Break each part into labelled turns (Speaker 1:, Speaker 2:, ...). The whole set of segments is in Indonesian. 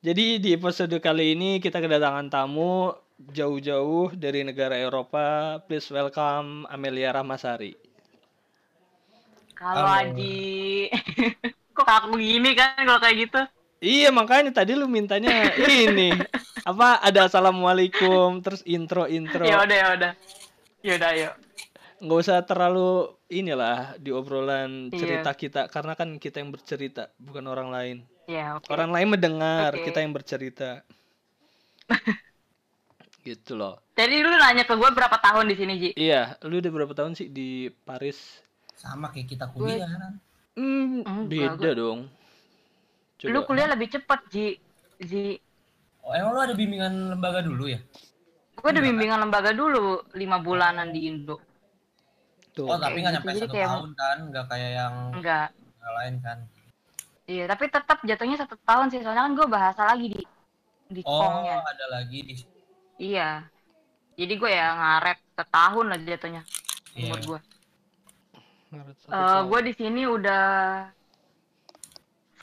Speaker 1: Jadi di episode kali ini kita kedatangan tamu jauh-jauh dari negara Eropa. Please welcome Amelia Rahmasari.
Speaker 2: Kalau
Speaker 3: Halo.
Speaker 2: Aji, kok kaku gini kan kalau kayak gitu?
Speaker 1: Iya makanya tadi lu mintanya ini apa ada assalamualaikum terus intro intro
Speaker 2: Ya udah ya udah, ya udah yuk.
Speaker 1: nggak usah terlalu inilah di obrolan
Speaker 2: Iya.
Speaker 1: cerita kita karena kan kita yang bercerita bukan orang lain
Speaker 2: Ya oke.
Speaker 1: orang lain mendengar
Speaker 2: Oke.
Speaker 1: kita yang bercerita gitu loh
Speaker 2: Jadi lu nanya ke gue berapa tahun di sini Ji?
Speaker 1: iya lu udah berapa tahun sih di Paris
Speaker 3: Sama kayak kita kuliah kan.
Speaker 1: hmm, beda dong Coba.
Speaker 2: Lu kuliah lebih cepet Ji. Ji,
Speaker 3: Oh, emang lu ada bimbingan lembaga dulu ya?
Speaker 2: gue ada bimbingan lembaga dulu lima bulanan di Indo.
Speaker 1: Tuh.
Speaker 3: Oh, tapi nggak nyampe satu
Speaker 2: kayak-
Speaker 3: tahun kan? Nggak kayak yang
Speaker 2: Enggak.
Speaker 3: yang lain kan?
Speaker 2: Iya, tapi tetap jatuhnya satu tahun sih. Soalnya kan gue bahasa lagi di di
Speaker 3: Oh,
Speaker 2: kongnya.
Speaker 3: ada lagi di
Speaker 2: Iya. Jadi gue ya ngaret setahun lah jatuhnya umur
Speaker 3: Iya.
Speaker 2: gue. Eh,
Speaker 1: tahun.
Speaker 2: gue di sini udah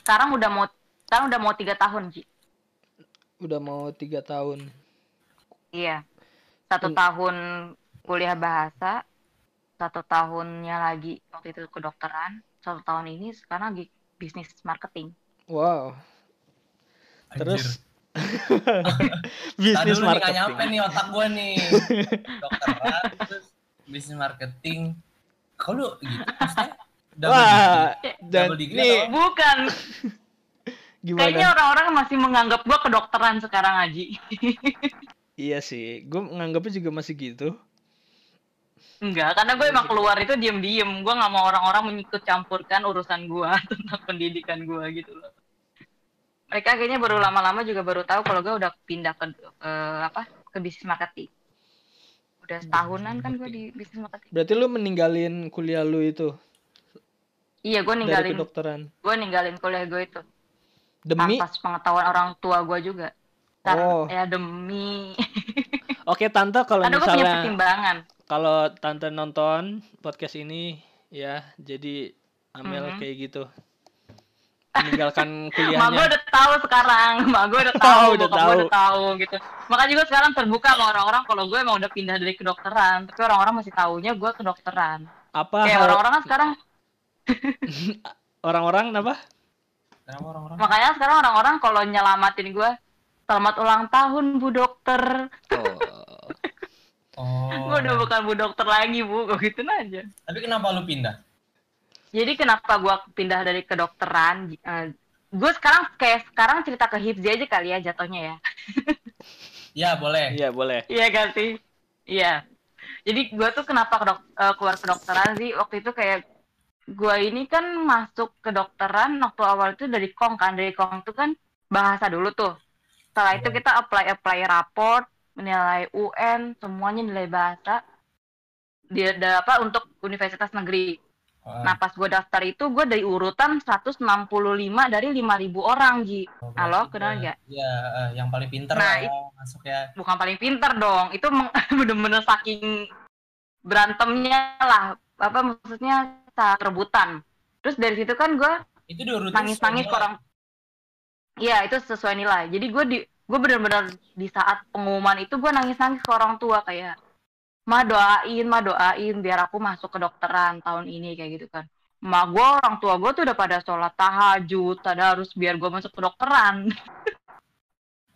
Speaker 2: sekarang udah mau sekarang udah mau tiga tahun Ji.
Speaker 1: udah mau tiga tahun
Speaker 2: Iya. Satu
Speaker 1: Hmm.
Speaker 2: tahun kuliah bahasa, satu tahunnya lagi waktu itu kedokteran, satu tahun ini sekarang lagi bisnis marketing.
Speaker 1: wow
Speaker 3: Anjir.
Speaker 1: terus
Speaker 3: Tadi
Speaker 1: bisnis
Speaker 3: lu nih nggak nyampe
Speaker 1: marketing
Speaker 3: nih otak gua nih. Dokteran terus bisnis marketing. Kok lu gitu maksudnya? Double
Speaker 1: wah
Speaker 3: degree?
Speaker 1: dan
Speaker 3: Double degree
Speaker 1: nih
Speaker 3: atau-
Speaker 2: Bukan, kayaknya orang-orang masih menganggap gua kedokteran sekarang Aji.
Speaker 1: iya sih gue nganggapnya juga masih gitu
Speaker 2: Enggak, karena gue emang keluar itu diem-diem. Gue nggak mau orang-orang mengikut campurkan urusan gue tentang pendidikan gue gitu loh. Mereka kayaknya baru lama-lama juga baru tahu kalau gue udah pindah ke eh, apa ke bisnis marketing. Udah setahunan kan gue di bisnis marketing.
Speaker 1: berarti lu meninggalin kuliah lu itu
Speaker 2: Iya, gue
Speaker 1: dari
Speaker 2: ninggalin
Speaker 1: kedokteran
Speaker 2: gue ninggalin kuliah gue itu
Speaker 1: demi
Speaker 2: atas pengetahuan orang tua gue juga. Karena
Speaker 1: Oh.
Speaker 2: ya demi.
Speaker 1: oke tante kalau
Speaker 2: Karena gue punya
Speaker 1: misalnya
Speaker 2: pertimbangan.
Speaker 1: Kalau tante nonton podcast ini ya jadi Amel
Speaker 2: Mhm.
Speaker 1: kayak gitu meninggalkan
Speaker 2: Mak gue
Speaker 1: kuliahnya
Speaker 2: udah tahu sekarang, mak gue udah
Speaker 1: Oh,
Speaker 2: tahu,
Speaker 1: udah
Speaker 2: bokap gue
Speaker 1: tahu.
Speaker 2: udah tahu gitu. Makanya gue sekarang terbuka sama orang-orang kalau gue emang udah pindah dari kedokteran, tapi orang-orang masih taunya gue kedokteran.
Speaker 1: apa
Speaker 2: Kayak orang-orang kan sekarang,
Speaker 1: orang-orang apa
Speaker 3: Kenapa orang-orang?
Speaker 2: makanya sekarang orang-orang kalau nyelamatin gue, selamat ulang tahun bu dokter.
Speaker 1: oh
Speaker 3: Oh.
Speaker 2: Gue udah bukan bu dokter lagi bu, gue gituin aja.
Speaker 3: Tapi kenapa lu pindah?
Speaker 2: Jadi kenapa gue pindah dari kedokteran? eh, gue sekarang kayak sekarang cerita ke Hipzi aja kali ya jatuhnya ya.
Speaker 3: Ya, boleh.
Speaker 1: iya boleh
Speaker 2: Iya kan sih? Iya. Jadi gue tuh kenapa kedok eh, keluar kedokteran sih? Waktu itu kayak gue ini kan masuk kedokteran waktu awal itu dari Kong kan. Dari Kong itu kan bahasa dulu tuh. Setelah itu kita apply-apply raport, menilai UN, semuanya nilai bahasa. Dia apa untuk universitas negeri.
Speaker 3: Ah,
Speaker 2: Nah pas gue daftar itu gue dari urutan 165 dari 5000 orang Ji.
Speaker 3: oh,
Speaker 2: halo, kenal nggak?
Speaker 3: Iya, eh, yang paling pinter
Speaker 2: Nah,
Speaker 3: ya, masuk ya.
Speaker 2: bukan paling pinter dong itu bener-bener saking berantemnya lah apa maksudnya saat rebutan terus dari situ kan gue
Speaker 3: Itu
Speaker 2: nangis-nangis orang iya itu sesuai nilai jadi gue di gue bener-bener di saat pengumuman itu gue nangis-nangis ke orang tua kayak ma doain ma doain biar aku masuk kedokteran tahun ini kayak gitu kan ma gue orang tua gue tuh udah pada sholat tahajud tada harus biar gue masuk kedokteran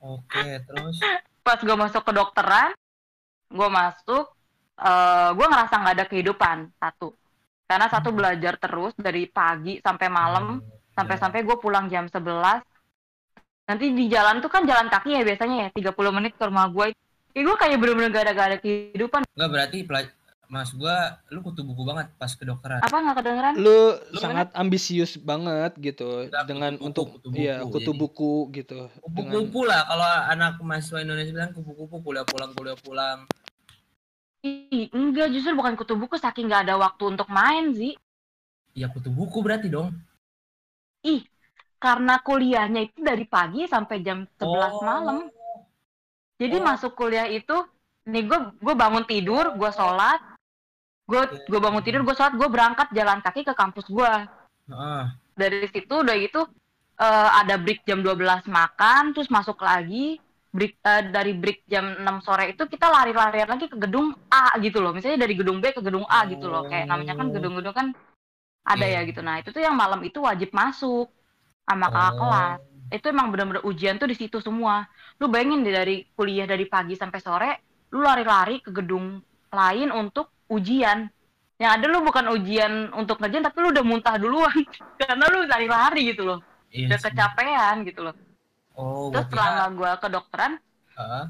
Speaker 3: Oke, terus
Speaker 2: pas gue masuk kedokteran gue masuk eh gue ngerasa nggak ada kehidupan satu karena satu
Speaker 3: Hmm.
Speaker 2: belajar terus dari pagi sampai malam
Speaker 3: Iya.
Speaker 2: sampai-sampai gue pulang jam 11 nanti di jalan tuh kan jalan kaki ya biasanya ya 30 menit ke rumah gue ya gue kayak bener-bener gak ada gak ada kehidupan
Speaker 3: Enggak berarti pelaj- Mas gua lu kutu buku banget pas kedokteran.
Speaker 2: apa nggak kedengeran
Speaker 1: lu
Speaker 3: Lu
Speaker 1: sangat ambisius banget gitu dengan
Speaker 3: kutu
Speaker 1: untuk
Speaker 3: kutu
Speaker 1: iya
Speaker 3: buku,
Speaker 1: kutu
Speaker 3: jadi.
Speaker 1: buku gitu dengan
Speaker 3: Kupu-kupu lah kalau anak mahasiswa Indonesia bilang kupu-kupu kuliah pulang kuliah pulang.
Speaker 2: Ih, enggak justru bukan kutu buku saking nggak ada waktu untuk main sih
Speaker 3: Ya kutu buku berarti dong.
Speaker 2: ih karena kuliahnya itu dari pagi sampai jam 11
Speaker 3: Oh.
Speaker 2: malam Jadi
Speaker 3: Oh.
Speaker 2: masuk kuliah itu, nih gue gue bangun tidur, gue sholat, gue gue bangun tidur, gue sholat, gue berangkat jalan kaki ke kampus gue.
Speaker 3: Heeh.
Speaker 2: Dari situ udah gitu, eh, ada break jam 12 makan, terus masuk lagi. Break eh, dari break jam 6 sore itu kita lari-larian lagi ke gedung A gitu loh. Misalnya dari gedung B ke gedung A gitu loh. Kayak namanya kan
Speaker 3: Oh.
Speaker 2: gedung-gedung kan ada
Speaker 3: Iya.
Speaker 2: ya gitu. Nah, itu tuh yang malam itu wajib masuk sama kakak
Speaker 3: Oh.
Speaker 2: kelas. Itu emang bener-bener ujian tuh di situ semua. Lu bayangin deh dari kuliah dari pagi sampai sore, lu lari-lari ke gedung lain untuk ujian. Yang ada lu bukan ujian untuk ngerjain tapi lu udah muntah duluan karena lu lari-lari gitu loh.
Speaker 3: Iya
Speaker 2: Udah
Speaker 3: sih.
Speaker 2: kecapean gitu loh.
Speaker 3: Oh,
Speaker 2: Terus selama gua kedokteran,
Speaker 3: Heeh.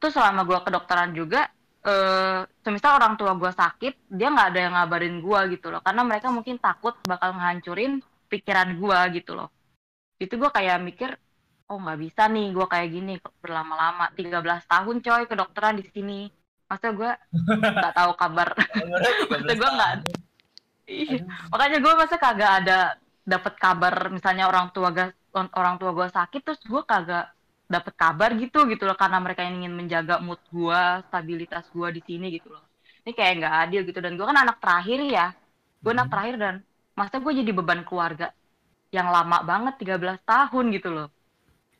Speaker 2: terus selama gua kedokteran juga eh semisal orang tua gua sakit, dia nggak ada yang ngabarin gua gitu loh. Karena mereka mungkin takut bakal ngehancurin pikiran gua gitu loh. Itu gua kayak mikir, oh nggak bisa nih gua kayak gini berlama-lama 13 tahun coy kedokteran di sini. Masa gua nggak tahu kabar.
Speaker 3: Umurnya 13
Speaker 2: Maksud gua nggak-. Makanya gue masa kagak ada dapat kabar misalnya orang tua gas orang tua gue sakit terus gue kagak dapat kabar gitu gitu loh karena mereka ingin menjaga mood gue stabilitas gue di sini gitu loh ini kayak nggak adil gitu dan gue kan anak terakhir ya gue anak
Speaker 3: Hmm.
Speaker 2: terakhir dan masa gue jadi beban keluarga yang lama banget 13 tahun gitu loh.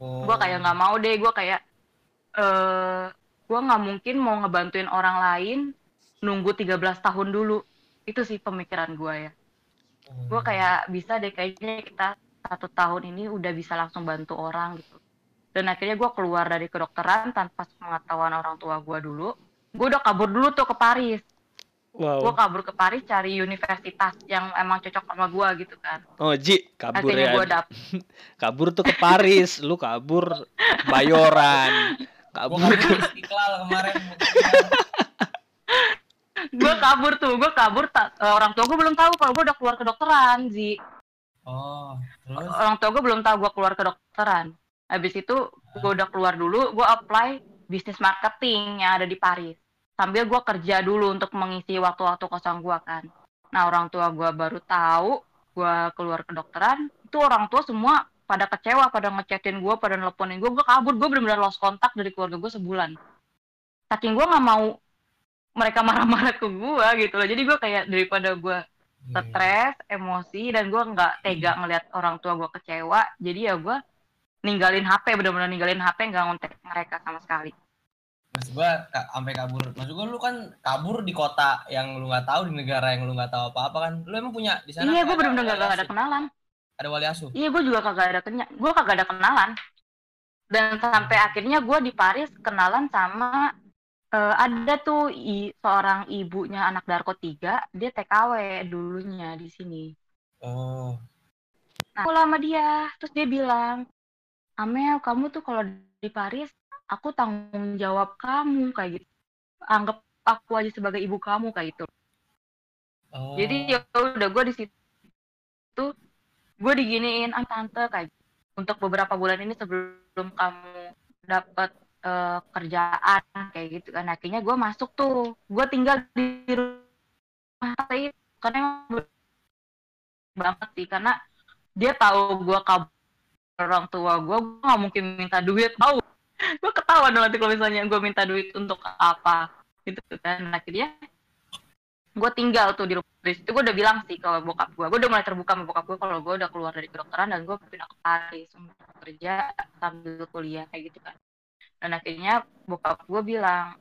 Speaker 3: Oh.
Speaker 2: gue kayak nggak mau deh gue kayak eh gue nggak mungkin mau ngebantuin orang lain nunggu 13 tahun dulu. Itu sih pemikiran gue ya.
Speaker 3: Oh.
Speaker 2: gue kayak bisa deh kayaknya kita satu tahun ini udah bisa langsung bantu orang gitu. Dan akhirnya gue keluar dari kedokteran tanpa pengetahuan orang tua gue dulu. Gue udah kabur dulu tuh ke Paris gue
Speaker 1: Wow.
Speaker 2: kabur ke Paris cari universitas yang emang cocok sama gue gitu kan
Speaker 1: Oh, Ji, kabur
Speaker 2: akhirnya
Speaker 1: ya.
Speaker 2: gue dapet
Speaker 1: Kabur tuh ke Paris, lu kabur Bayoran.
Speaker 3: Gua
Speaker 1: Kabur
Speaker 3: kabur Istiqlal kemarin.
Speaker 2: gue kabur tuh gue kabur tak eh, orang tua gue belum tahu kalau gue udah keluar kedokteran Zi
Speaker 3: Oh, terus
Speaker 2: orang tua gue belum tahu gue keluar kedokteran habis itu gue udah keluar dulu gue apply bisnis marketing yang ada di Paris sambil gue kerja dulu untuk mengisi waktu-waktu kosong gue kan nah orang tua gue baru tahu gue keluar kedokteran itu orang tua semua pada kecewa pada ngechatin gue pada nelponin gue gue kabur gue benar-benar lost kontak dari keluarga gue sebulan saking gue nggak mau mereka marah-marah ke gue gitu loh jadi gue kayak daripada gue
Speaker 3: Iya.
Speaker 2: stres, emosi, dan gue nggak tega ngeliat orang tua gue kecewa. Jadi ya gue ninggalin HP, bener-bener ninggalin HP, nggak ngontek mereka sama sekali.
Speaker 3: Maksud gua ka- sampai kabur. Maksud gua lu kan kabur di kota yang lu nggak tahu di negara yang lu nggak tahu apa-apa kan. Lu emang punya di sana?
Speaker 2: iya, gue
Speaker 3: wali
Speaker 2: nggak ada kenalan.
Speaker 3: Ada wali asuh.
Speaker 2: Iya, gue juga kagak ada kenya, gue kagak ada kenalan. Dan sampai akhirnya gue di Paris kenalan sama eh, ada tuh i- seorang ibunya anak Darko 3, dia TKW dulunya di sini.
Speaker 3: Oh.
Speaker 2: Nah, aku lama dia, terus dia bilang, Amel, kamu tuh kalau di Paris, aku tanggung jawab kamu kayak gitu. Anggap aku aja sebagai ibu kamu kayak gitu.
Speaker 3: Oh.
Speaker 2: Jadi ya udah gue di situ, gue diginiin, ah tante kayak gitu. untuk beberapa bulan ini sebelum kamu dapat eh, kerjaan kayak gitu kan. Akhirnya gue masuk tuh, gue tinggal di rumah tante karena emang banget sih karena dia tahu gue kabur orang tua gue gue nggak mungkin minta duit tahu gue ketawa dong nanti kalau misalnya gue minta duit untuk apa gitu kan. Akhirnya gue tinggal tuh di rumah. Dari situ gue udah bilang sih kalau bokap gue gue udah mulai terbuka sama bokap gue kalau gue udah keluar dari kedokteran dan gue pindah ke Paris untuk kerja sambil kuliah kayak gitu kan. Dan akhirnya bokap gue bilang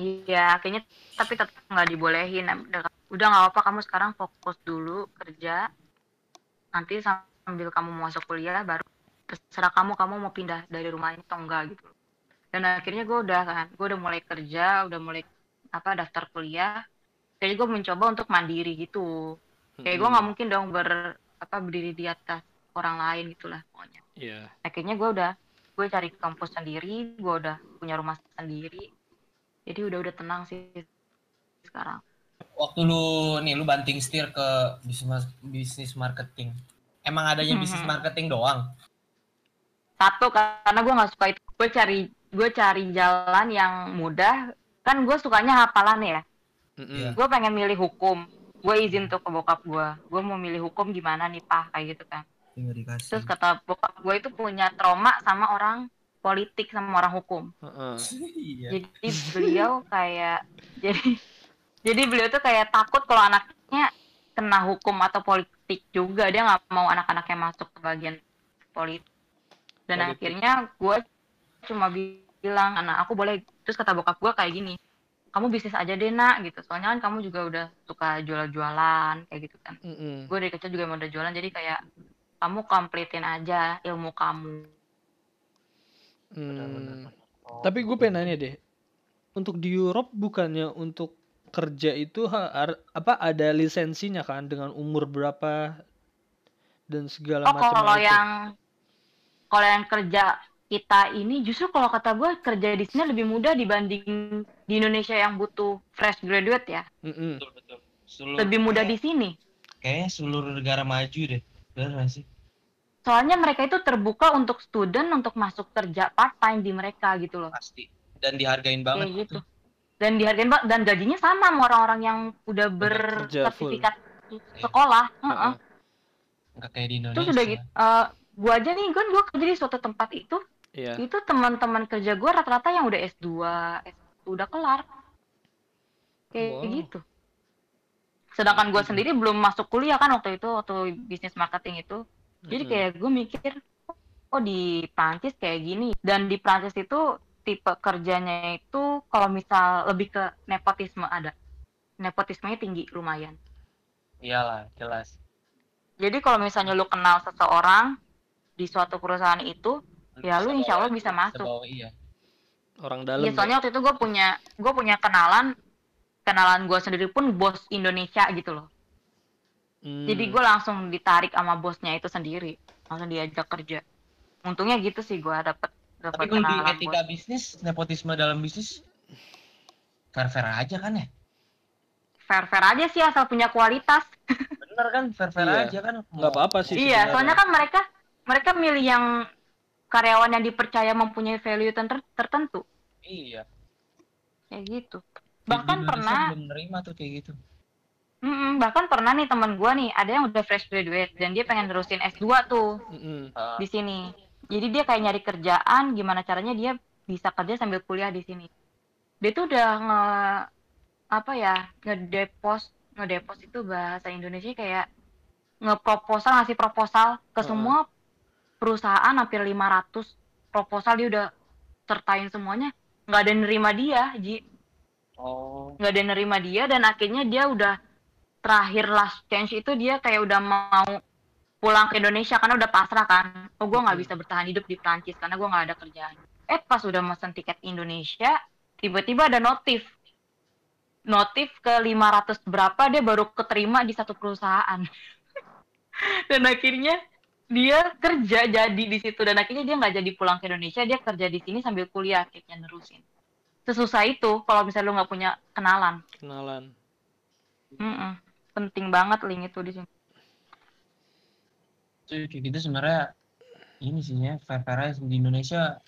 Speaker 2: iya akhirnya tapi tetap nggak dibolehin. Udah udah nggak apa kamu sekarang fokus dulu kerja. Nanti sambil kamu mau masuk kuliah baru terserah kamu kamu mau pindah dari rumah ini atau enggak gitu dan akhirnya gue udah kan gue udah mulai kerja udah mulai apa daftar kuliah jadi gue mencoba untuk mandiri gitu kayak gue nggak mungkin dong ber apa berdiri di atas orang lain gitulah pokoknya
Speaker 1: Iya.
Speaker 2: akhirnya gue udah gue cari kampus sendiri gue udah punya rumah sendiri jadi udah udah tenang sih sekarang
Speaker 3: Waktu lu nih lu banting setir ke bisnis bisnis marketing. Emang adanya bisnis
Speaker 2: Mhm.
Speaker 3: marketing doang?
Speaker 2: satu karena gue nggak suka itu gue cari gue cari jalan yang mudah kan gue sukanya hafalan ya.
Speaker 3: Iya.
Speaker 2: gue pengen milih hukum gue izin tuh ke bokap gue gue mau milih hukum gimana nih pak kayak gitu kan
Speaker 3: Tinggal dikasih.
Speaker 2: terus kata bokap gue itu punya trauma sama orang politik sama orang hukum
Speaker 1: Heeh.
Speaker 3: Iya.
Speaker 2: jadi beliau kayak jadi jadi beliau tuh kayak takut kalau anaknya kena hukum atau politik juga dia nggak mau anak-anaknya masuk ke bagian politik dan
Speaker 1: Politik.
Speaker 2: akhirnya gue cuma bilang anak aku boleh. Terus kata bokap gue kayak gini kamu bisnis aja deh nak gitu. Soalnya kan kamu juga udah suka jual-jualan kayak gitu kan.
Speaker 1: Mm-mm.
Speaker 2: gue dari kecil juga emang udah jualan jadi kayak kamu kompletin aja ilmu kamu.
Speaker 1: Hmm.
Speaker 3: Oh,
Speaker 1: Tapi gue pengen nanya deh, untuk di Europe bukannya untuk kerja itu ha- ar- apa ada lisensinya kan? Dengan umur berapa? Dan segala
Speaker 2: oh
Speaker 1: macam
Speaker 2: kalau
Speaker 1: itu.
Speaker 2: yang kalau yang kerja kita ini justru kalau kata gue kerja di sini lebih mudah dibanding di Indonesia yang butuh fresh graduate ya
Speaker 1: Mm-mm.
Speaker 3: betul betul. Seluruh,
Speaker 2: lebih mudah di sini
Speaker 3: kayaknya seluruh negara maju deh. Benar nggak sih?
Speaker 2: soalnya mereka itu terbuka untuk student untuk masuk kerja part time di mereka gitu loh
Speaker 3: Pasti. Dan dihargain
Speaker 2: kayak
Speaker 3: banget.
Speaker 2: gitu dan dihargain banget dan gajinya sama sama orang-orang yang udah bersertifikat sekolah Heeh.
Speaker 3: Nggak kayak di Indonesia.
Speaker 2: terus udah gitu eh, gua aja nih kan gua kerja di suatu tempat itu
Speaker 1: Iya.
Speaker 2: itu teman-teman kerja gua rata-rata yang udah S2 S1 udah kelar kayak
Speaker 1: Wow.
Speaker 2: gitu sedangkan gua sendiri belum masuk kuliah kan waktu itu waktu bisnis marketing itu jadi
Speaker 1: Mm-mm.
Speaker 2: kayak gue mikir oh di Prancis kayak gini dan di Prancis itu tipe kerjanya itu kalau misal lebih ke nepotisme ada nepotismenya tinggi lumayan
Speaker 3: Iyalah, jelas.
Speaker 2: jadi kalau misalnya lu kenal seseorang di suatu perusahaan itu Ya, lu insya Allah bisa masuk.
Speaker 3: Iya.
Speaker 1: Orang dalam.
Speaker 2: Iya, soalnya waktu itu gue punya gue punya kenalan kenalan gue sendiri pun bos Indonesia gitu loh.
Speaker 1: Hmm.
Speaker 2: Jadi gue langsung ditarik sama bosnya itu sendiri, langsung diajak kerja. Untungnya gitu sih gue dapet
Speaker 3: Tapi
Speaker 2: dapet
Speaker 3: kalau di etika
Speaker 2: bos.
Speaker 3: bisnis, nepotisme dalam bisnis fair-fair aja kan ya?
Speaker 2: Fair fair aja sih asal punya kualitas.
Speaker 3: Bener kan? Fair-fair
Speaker 1: Iya.
Speaker 3: aja kan?
Speaker 1: nggak apa-apa sih.
Speaker 2: iya,
Speaker 1: sebenarnya.
Speaker 2: soalnya kan mereka mereka milih yang karyawan yang dipercaya mempunyai value ter- tertentu,
Speaker 3: Iya.
Speaker 2: kayak gitu. Bahkan
Speaker 3: di Indonesia
Speaker 2: pernah
Speaker 3: belum nerima tuh kayak gitu.
Speaker 2: Mm-mm, bahkan pernah nih teman gua nih, ada yang udah fresh graduate dan dia pengen terusin S2 tuh
Speaker 1: Mm-mm.
Speaker 3: Ah,
Speaker 2: di sini. Jadi dia kayak nyari kerjaan, gimana caranya dia bisa kerja sambil kuliah di sini. Dia tuh udah nge apa ya, ngedepos, ngedepos itu bahasa Indonesia kayak ngeproposal, ngasih proposal ke semua perusahaan hampir 500 proposal dia udah sertain semuanya. nggak ada yang nerima dia, Ji.
Speaker 3: oh,
Speaker 2: nggak ada yang nerima dia dan akhirnya dia udah terakhir last chance itu dia kayak udah mau pulang ke Indonesia karena udah pasrah kan oh gue nggak
Speaker 1: Mhm.
Speaker 2: bisa bertahan hidup di Prancis karena gue nggak ada kerjaan eh pas udah mesen tiket Indonesia tiba-tiba ada notif notif ke 500 berapa dia baru keterima di satu perusahaan dan akhirnya dia kerja jadi di situ dan akhirnya dia nggak jadi pulang ke Indonesia dia kerja di sini sambil kuliah akhirnya nerusin. Sesusah itu kalau misalnya lu nggak punya kenalan.
Speaker 1: Kenalan.
Speaker 2: Mm-mm. penting banget link itu di sini.
Speaker 3: Kayak gitu sebenarnya ini sih ya aja. Di Indonesia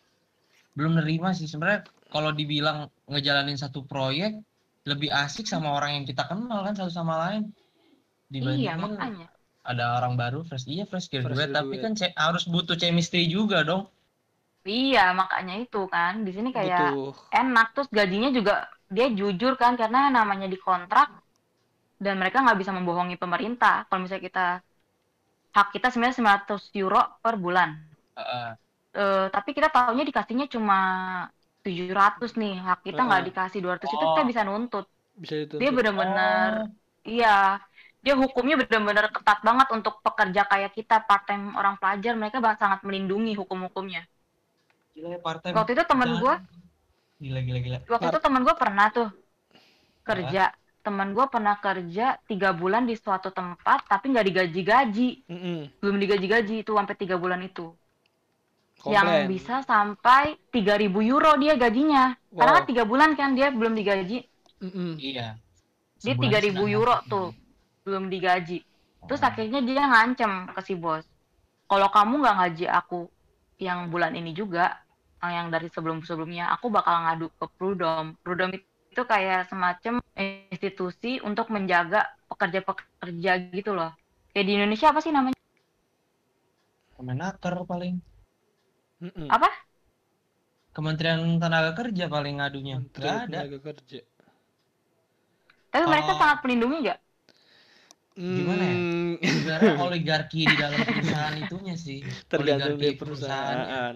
Speaker 3: belum nerima sih. Sebenarnya kalau dibilang ngejalanin satu proyek lebih asik sama orang yang kita kenal kan satu sama lain.
Speaker 2: Iya
Speaker 3: dibandingin
Speaker 2: makanya
Speaker 3: ada orang baru fresh iya fresh graduate
Speaker 1: Fresh
Speaker 3: tapi kan ce- harus butuh chemistry juga dong
Speaker 2: iya makanya itu kan di sini kayak
Speaker 1: Butuh.
Speaker 2: enak terus gajinya juga dia jujur kan karena namanya dikontrak dan mereka nggak bisa membohongi pemerintah kalau misalnya kita hak kita sebenarnya 900 euro per bulan
Speaker 3: Heeh.
Speaker 2: Eh, tapi kita tahunya dikasihnya cuma 700 nih hak kita nggak
Speaker 1: Heeh.
Speaker 2: dikasih 200 itu kita
Speaker 3: Oh.
Speaker 2: bisa nuntut
Speaker 1: Bisa itu.
Speaker 2: dia benar-benar iya dia hukumnya benar-benar ketat banget untuk pekerja kayak kita part time orang pelajar. Mereka banget sangat melindungi hukum-hukumnya.
Speaker 3: Gila ya part time
Speaker 2: waktu itu temen gue
Speaker 3: gila gila gila.
Speaker 2: Waktu itu temen gue pernah tuh kerja. Temen gue pernah kerja tiga bulan di suatu tempat tapi nggak digaji-gaji.
Speaker 1: Mm-mm.
Speaker 2: belum digaji-gaji itu sampai tiga bulan itu.
Speaker 1: Komplain.
Speaker 2: yang bisa sampai 3000 euro dia gajinya. Karena
Speaker 1: Wow.
Speaker 2: kan tiga bulan kan dia belum digaji.
Speaker 1: Mm-mm.
Speaker 3: iya.
Speaker 2: Dia 3000
Speaker 3: setengah.
Speaker 2: euro tuh belum digaji. Terus
Speaker 3: Oh.
Speaker 2: akhirnya dia ngancem ke si bos. Kalau kamu nggak ngaji aku yang bulan ini juga eh, yang dari sebelum sebelumnya aku bakal ngadu ke Prudom. Prudom itu kayak semacam institusi untuk menjaga pekerja-pekerja gitu loh. Kayak di Indonesia apa sih namanya?
Speaker 3: Kemenaker paling.
Speaker 1: Mm-mm.
Speaker 2: apa?
Speaker 3: Kementerian Tenaga Kerja paling ngadunya. Ada.
Speaker 1: Tenaga Kerja.
Speaker 2: tapi mereka
Speaker 3: Kalau-
Speaker 2: sangat melindungi nggak
Speaker 3: Gimana ya?
Speaker 1: Hmm,
Speaker 3: sebenarnya oligarki di dalam perusahaan itunya sih.
Speaker 1: tergantung
Speaker 3: Oligarki
Speaker 1: dari perusahaan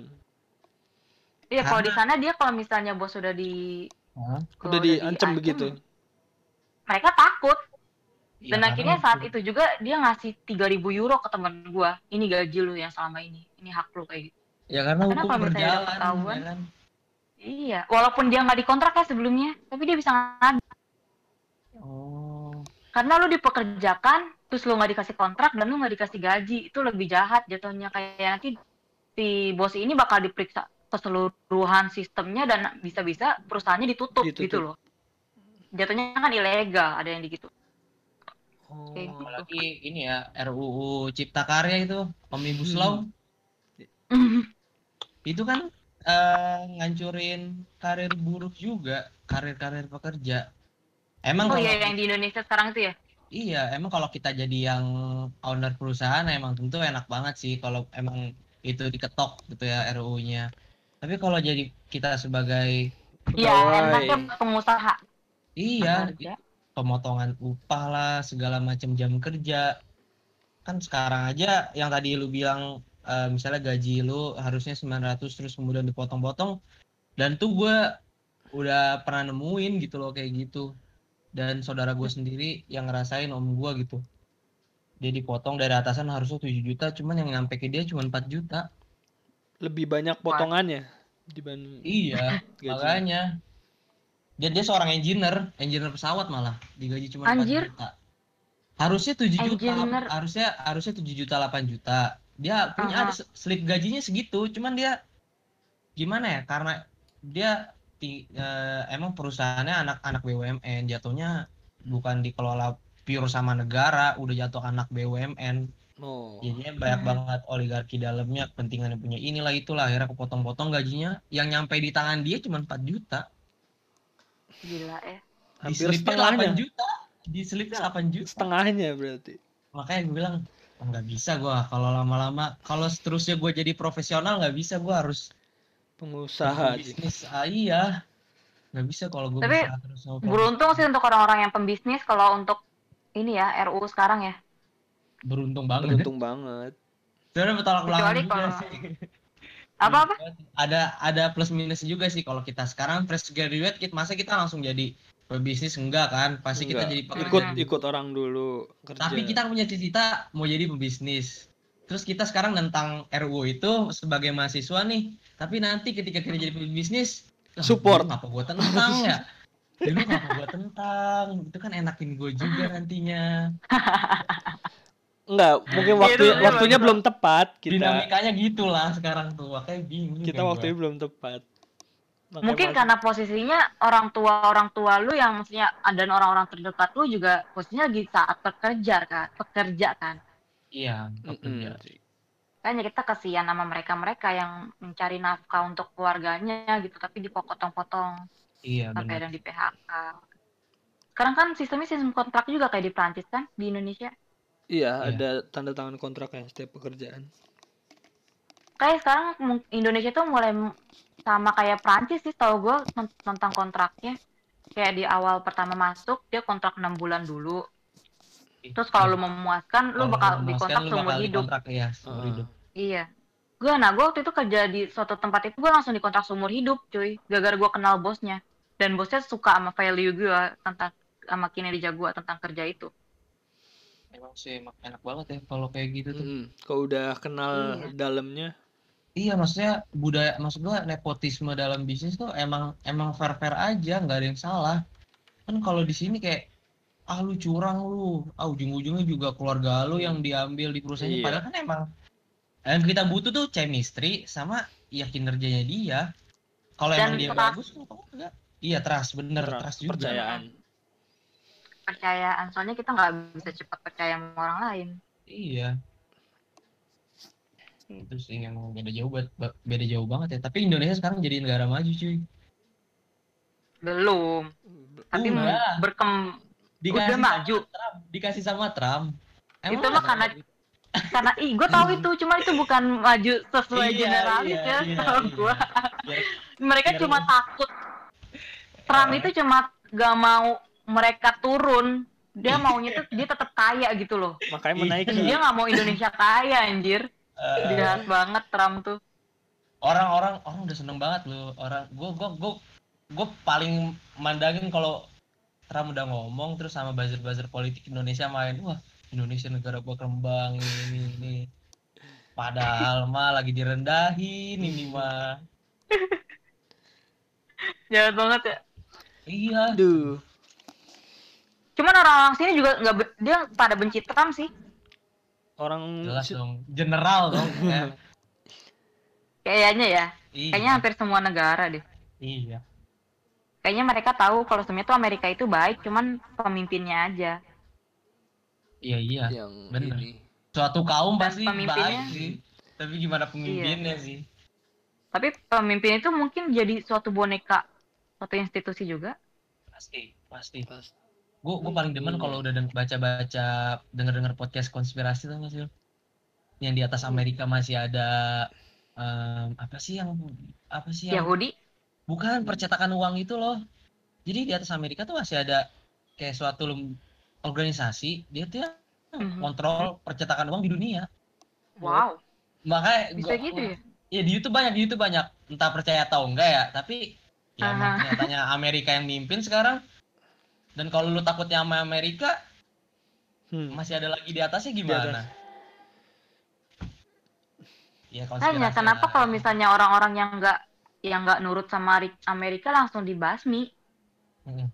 Speaker 2: Iya, kalau di sana dia kalau misalnya bos sudah di
Speaker 3: Hah?
Speaker 1: udah diancam
Speaker 2: diancam,
Speaker 1: begitu
Speaker 2: Mereka takut.
Speaker 3: Ya,
Speaker 2: Dan
Speaker 3: karena
Speaker 2: akhirnya saat
Speaker 3: itu.
Speaker 2: itu juga dia ngasih 3000 euro ke teman gua. Ini gaji lu yang selama ini. Ini hak lu kayak gitu.
Speaker 3: Ya karena
Speaker 2: Karena
Speaker 3: hukum
Speaker 2: kalau misalnya ada
Speaker 3: berjalan,
Speaker 2: ketahuan,
Speaker 3: ya kan?
Speaker 2: Iya, walaupun dia nggak dikontrak ya sebelumnya, tapi dia bisa ngadu.
Speaker 3: Oh.
Speaker 2: Karena lu dipekerjakan, terus lu nggak dikasih kontrak dan lu nggak dikasih gaji, itu lebih jahat jatuhnya. Kayak nanti si bos ini bakal diperiksa keseluruhan sistemnya dan bisa-bisa perusahaannya ditutup,
Speaker 1: Ditutup.
Speaker 2: gitu loh. Jatuhnya kan ilegal, ada yang gitu.
Speaker 1: oh.
Speaker 2: Kayak gitu.
Speaker 3: Apalagi ini ya RUU Cipta Karya itu Omnibus
Speaker 1: Hmm.
Speaker 3: Law itu kan eh, ngancurin karir buruh juga, karir-karir pekerja. Emang
Speaker 2: oh
Speaker 3: kalau
Speaker 2: iya, yang di Indonesia sekarang itu ya?
Speaker 3: Iya, emang kalau kita jadi yang owner perusahaan emang tentu enak banget sih kalau emang itu diketok gitu ya RUU-nya. Tapi kalau jadi kita sebagai
Speaker 2: Iya, enaknya pengusaha.
Speaker 3: iya pemotongan upah lah segala macam jam kerja kan sekarang aja yang tadi lu bilang eh, misalnya gaji lu harusnya 900 terus kemudian dipotong-potong dan tuh gue udah pernah nemuin gitu loh kayak gitu dan saudara gue sendiri yang ngerasain om gue gitu dia dipotong dari atasan harusnya 7 juta cuman yang nyampe ke dia cuma 4 juta
Speaker 1: lebih banyak potongannya dibanding
Speaker 3: iya
Speaker 1: gaji.
Speaker 3: makanya dia dia seorang engineer engineer pesawat malah digaji cuma 4
Speaker 2: Anjir.
Speaker 3: juta harusnya 7 juta
Speaker 2: Engineer.
Speaker 3: harusnya harusnya 7 juta 8 juta dia punya
Speaker 2: Aha.
Speaker 3: ada slip gajinya segitu cuman dia gimana ya karena dia ti- eh, emang perusahaannya anak-anak BUMN jatuhnya bukan dikelola pure sama negara udah jatuh anak BUMN
Speaker 1: oh.
Speaker 3: Jadinya banyak
Speaker 2: Hmm.
Speaker 3: banget oligarki dalamnya kepentingan yang punya. Inilah itulah akhirnya kepotong-potong gajinya. Yang nyampe di tangan dia cuma 4 juta.
Speaker 2: Gila ya.
Speaker 3: di
Speaker 1: setengahnya.
Speaker 3: 8 juta. Di slipnya 8 juta.
Speaker 1: Setengahnya berarti.
Speaker 3: Makanya gue bilang "Oh, nggak bisa gua. Kalau lama-lama kalau seterusnya gue jadi profesional nggak bisa. Gue harus
Speaker 1: pengusaha
Speaker 3: bisnis ah, iya. Nggak bisa kalau gue
Speaker 2: Tapi
Speaker 3: terus sama
Speaker 2: Beruntung sih untuk orang-orang yang pembisnis kalau untuk ini ya RUU sekarang ya.
Speaker 3: beruntung banget
Speaker 1: beruntung banget.
Speaker 3: Sebenarnya bertolak belakang
Speaker 2: kalau-
Speaker 3: sih.
Speaker 2: Apa-apa?
Speaker 3: ada ada plus minus juga sih kalau kita sekarang fresh graduate kita masa kita langsung jadi pebisnis enggak kan? Pasti kita
Speaker 1: Enggak.
Speaker 3: jadi pekerja.
Speaker 1: Ikut ikut orang dulu kerja.
Speaker 3: Tapi kita punya cita-cita mau jadi pebisnis terus kita sekarang tentang RUU itu sebagai mahasiswa nih tapi nanti ketika kita jadi pebisnis "Lah,
Speaker 1: Support.
Speaker 3: apa gua tentang ya? Dulu apa gua tentang? Itu kan enakin gue juga nantinya.
Speaker 1: Enggak mungkin
Speaker 2: Iya,
Speaker 1: waktu
Speaker 2: itu
Speaker 1: waktunya belum tepat kita
Speaker 3: dinamikanya gitulah sekarang tuh makanya bingung
Speaker 1: kita waktunya
Speaker 3: gua.
Speaker 1: belum tepat. Makanya
Speaker 2: Mungkin
Speaker 1: masih-
Speaker 2: karena posisinya orang tua orang tua lu yang maksudnya dan orang-orang terdekat lu juga posisinya lagi saat bekerja kan, pekerja kan.
Speaker 3: iya pekerja
Speaker 2: Kayaknya kita kasihan sama mereka-mereka yang mencari nafkah untuk keluarganya gitu tapi dipotong-potong
Speaker 3: iya
Speaker 2: sampai
Speaker 3: benar
Speaker 2: yang di PHK. Sekarang kan sistemnya sistem kontrak juga kayak di Prancis kan di Indonesia.
Speaker 1: iya
Speaker 3: Iya.
Speaker 1: ada tanda tangan kontraknya setiap pekerjaan
Speaker 2: Kayak sekarang Indonesia tuh mulai sama kayak Prancis sih tau gue tentang kontraknya. Kayak di awal pertama masuk dia kontrak 6 bulan dulu. Terus kalau lu memuaskan lu bakal
Speaker 3: memuaskan,
Speaker 2: dikontrak seumur
Speaker 3: bakal
Speaker 2: hidup.
Speaker 3: dikontrak, iya seumur hidup
Speaker 2: Iya. Gue nah gue waktu itu kerja di suatu tempat itu gue langsung dikontrak seumur hidup cuy. Gara-gara gue kenal bosnya. Dan bosnya suka sama value gue tentang sama kinerja gue tentang kerja itu.
Speaker 3: emang sih emang enak banget ya kalau kayak gitu tuh
Speaker 1: Mm-mm. kalau udah kenal
Speaker 2: Iya.
Speaker 1: dalamnya
Speaker 3: Iya maksudnya budaya maksud gua nepotisme dalam bisnis tuh emang emang fair fair aja nggak ada yang salah kan kalau di sini kayak ah lu curang lu ah ujung-ujungnya juga keluarga lu yang diambil di perusahaannya
Speaker 1: Iya.
Speaker 3: padahal kan emang yang kita butuh tuh chemistry sama ya kinerjanya dia kalau emang dia
Speaker 2: trust.
Speaker 3: bagus kenapa enggak iya trust bener
Speaker 1: Trust,
Speaker 3: trust juga
Speaker 1: percayaan
Speaker 2: Percayaan soalnya kita nggak bisa cepat percaya sama orang lain.
Speaker 3: iya
Speaker 2: Iya.
Speaker 3: itu sih yang beda jauh banget beda jauh banget ya tapi Indonesia sekarang jadi negara maju cuy
Speaker 2: Belum. Tapi
Speaker 3: Udah.
Speaker 2: mau berkem
Speaker 3: dikasih
Speaker 2: Udah
Speaker 3: sama
Speaker 2: maju.
Speaker 3: Trump. Dikasih sama Trump.
Speaker 2: Itu mah karena karena ih gue tahu itu. Cuma itu bukan maju sesuai
Speaker 3: Iya,
Speaker 2: generalis
Speaker 3: iya,
Speaker 2: ya
Speaker 3: iya,
Speaker 2: tau
Speaker 3: iya.
Speaker 2: gue
Speaker 3: Biar-
Speaker 2: mereka
Speaker 3: biar
Speaker 2: cuma
Speaker 3: lu-
Speaker 2: takut. Trump
Speaker 3: Eh.
Speaker 2: itu cuma gak mau mereka turun. Dia maunya tuh dia tetap kaya gitu loh.
Speaker 1: Makanya
Speaker 3: Iya.
Speaker 1: menaiki.
Speaker 2: dia nggak mau Indonesia kaya anjir.
Speaker 3: Eh,
Speaker 2: jahat banget Trump tuh.
Speaker 3: Orang-orang orang udah seneng banget loh. Orang gue gue gue gue paling mandangin kalau Trump udah ngomong terus sama buzzer-buzzer politik Indonesia main wah Indonesia negara berkembang ini ini, ini. padahal mah lagi direndahin ini mah.
Speaker 2: Jahat banget ya.
Speaker 3: Iya.
Speaker 1: Aduh.
Speaker 2: cuman orang-orang sini juga nggak be- dia pada benci Trump sih.
Speaker 1: Orang
Speaker 3: jelas dong. General dong Eh,
Speaker 2: kayaknya ya.
Speaker 3: Iya.
Speaker 2: Kayaknya hampir semua negara deh.
Speaker 3: Iya
Speaker 2: kayaknya mereka tahu kalau sebenarnya tuh Amerika itu baik cuman pemimpinnya aja.
Speaker 3: Iya iya.
Speaker 1: Yang
Speaker 3: Bener.
Speaker 1: ini.
Speaker 3: suatu kaum
Speaker 2: Dan
Speaker 3: pasti
Speaker 2: pemimpinnya-
Speaker 3: baik sih. Tapi gimana pemimpinnya
Speaker 2: Iya.
Speaker 3: sih?
Speaker 2: Tapi pemimpin itu mungkin jadi suatu boneka suatu institusi juga?
Speaker 3: Pasti pasti.
Speaker 1: Pas-
Speaker 3: gue gue paling demen kalau udah deng- baca-baca denger-denger podcast konspirasi tuh sih yang di atas Amerika masih ada em, apa sih yang apa sih yang
Speaker 2: Yahudi
Speaker 3: bukan percetakan uang itu loh. Jadi di atas Amerika tuh masih ada kayak suatu organisasi dia tuh yang
Speaker 2: Mhm.
Speaker 3: kontrol percetakan uang di dunia.
Speaker 2: Wow.
Speaker 3: Makanya
Speaker 2: bisa
Speaker 3: gua-
Speaker 2: gitu ya?
Speaker 3: Ya di YouTube banyak di YouTube banyak. Entah percaya atau enggak ya tapi ya kenyataannya Amerika yang mimpin sekarang. Dan kalau lu takutnya sama Amerika
Speaker 1: Hmm.
Speaker 3: masih ada lagi di atasnya gimana? Ya
Speaker 2: Tanya
Speaker 3: konspirasi
Speaker 2: kenapa kalau misalnya orang-orang yang nggak yang nggak nurut sama Ri- Amerika langsung dibasmi
Speaker 3: Hmm,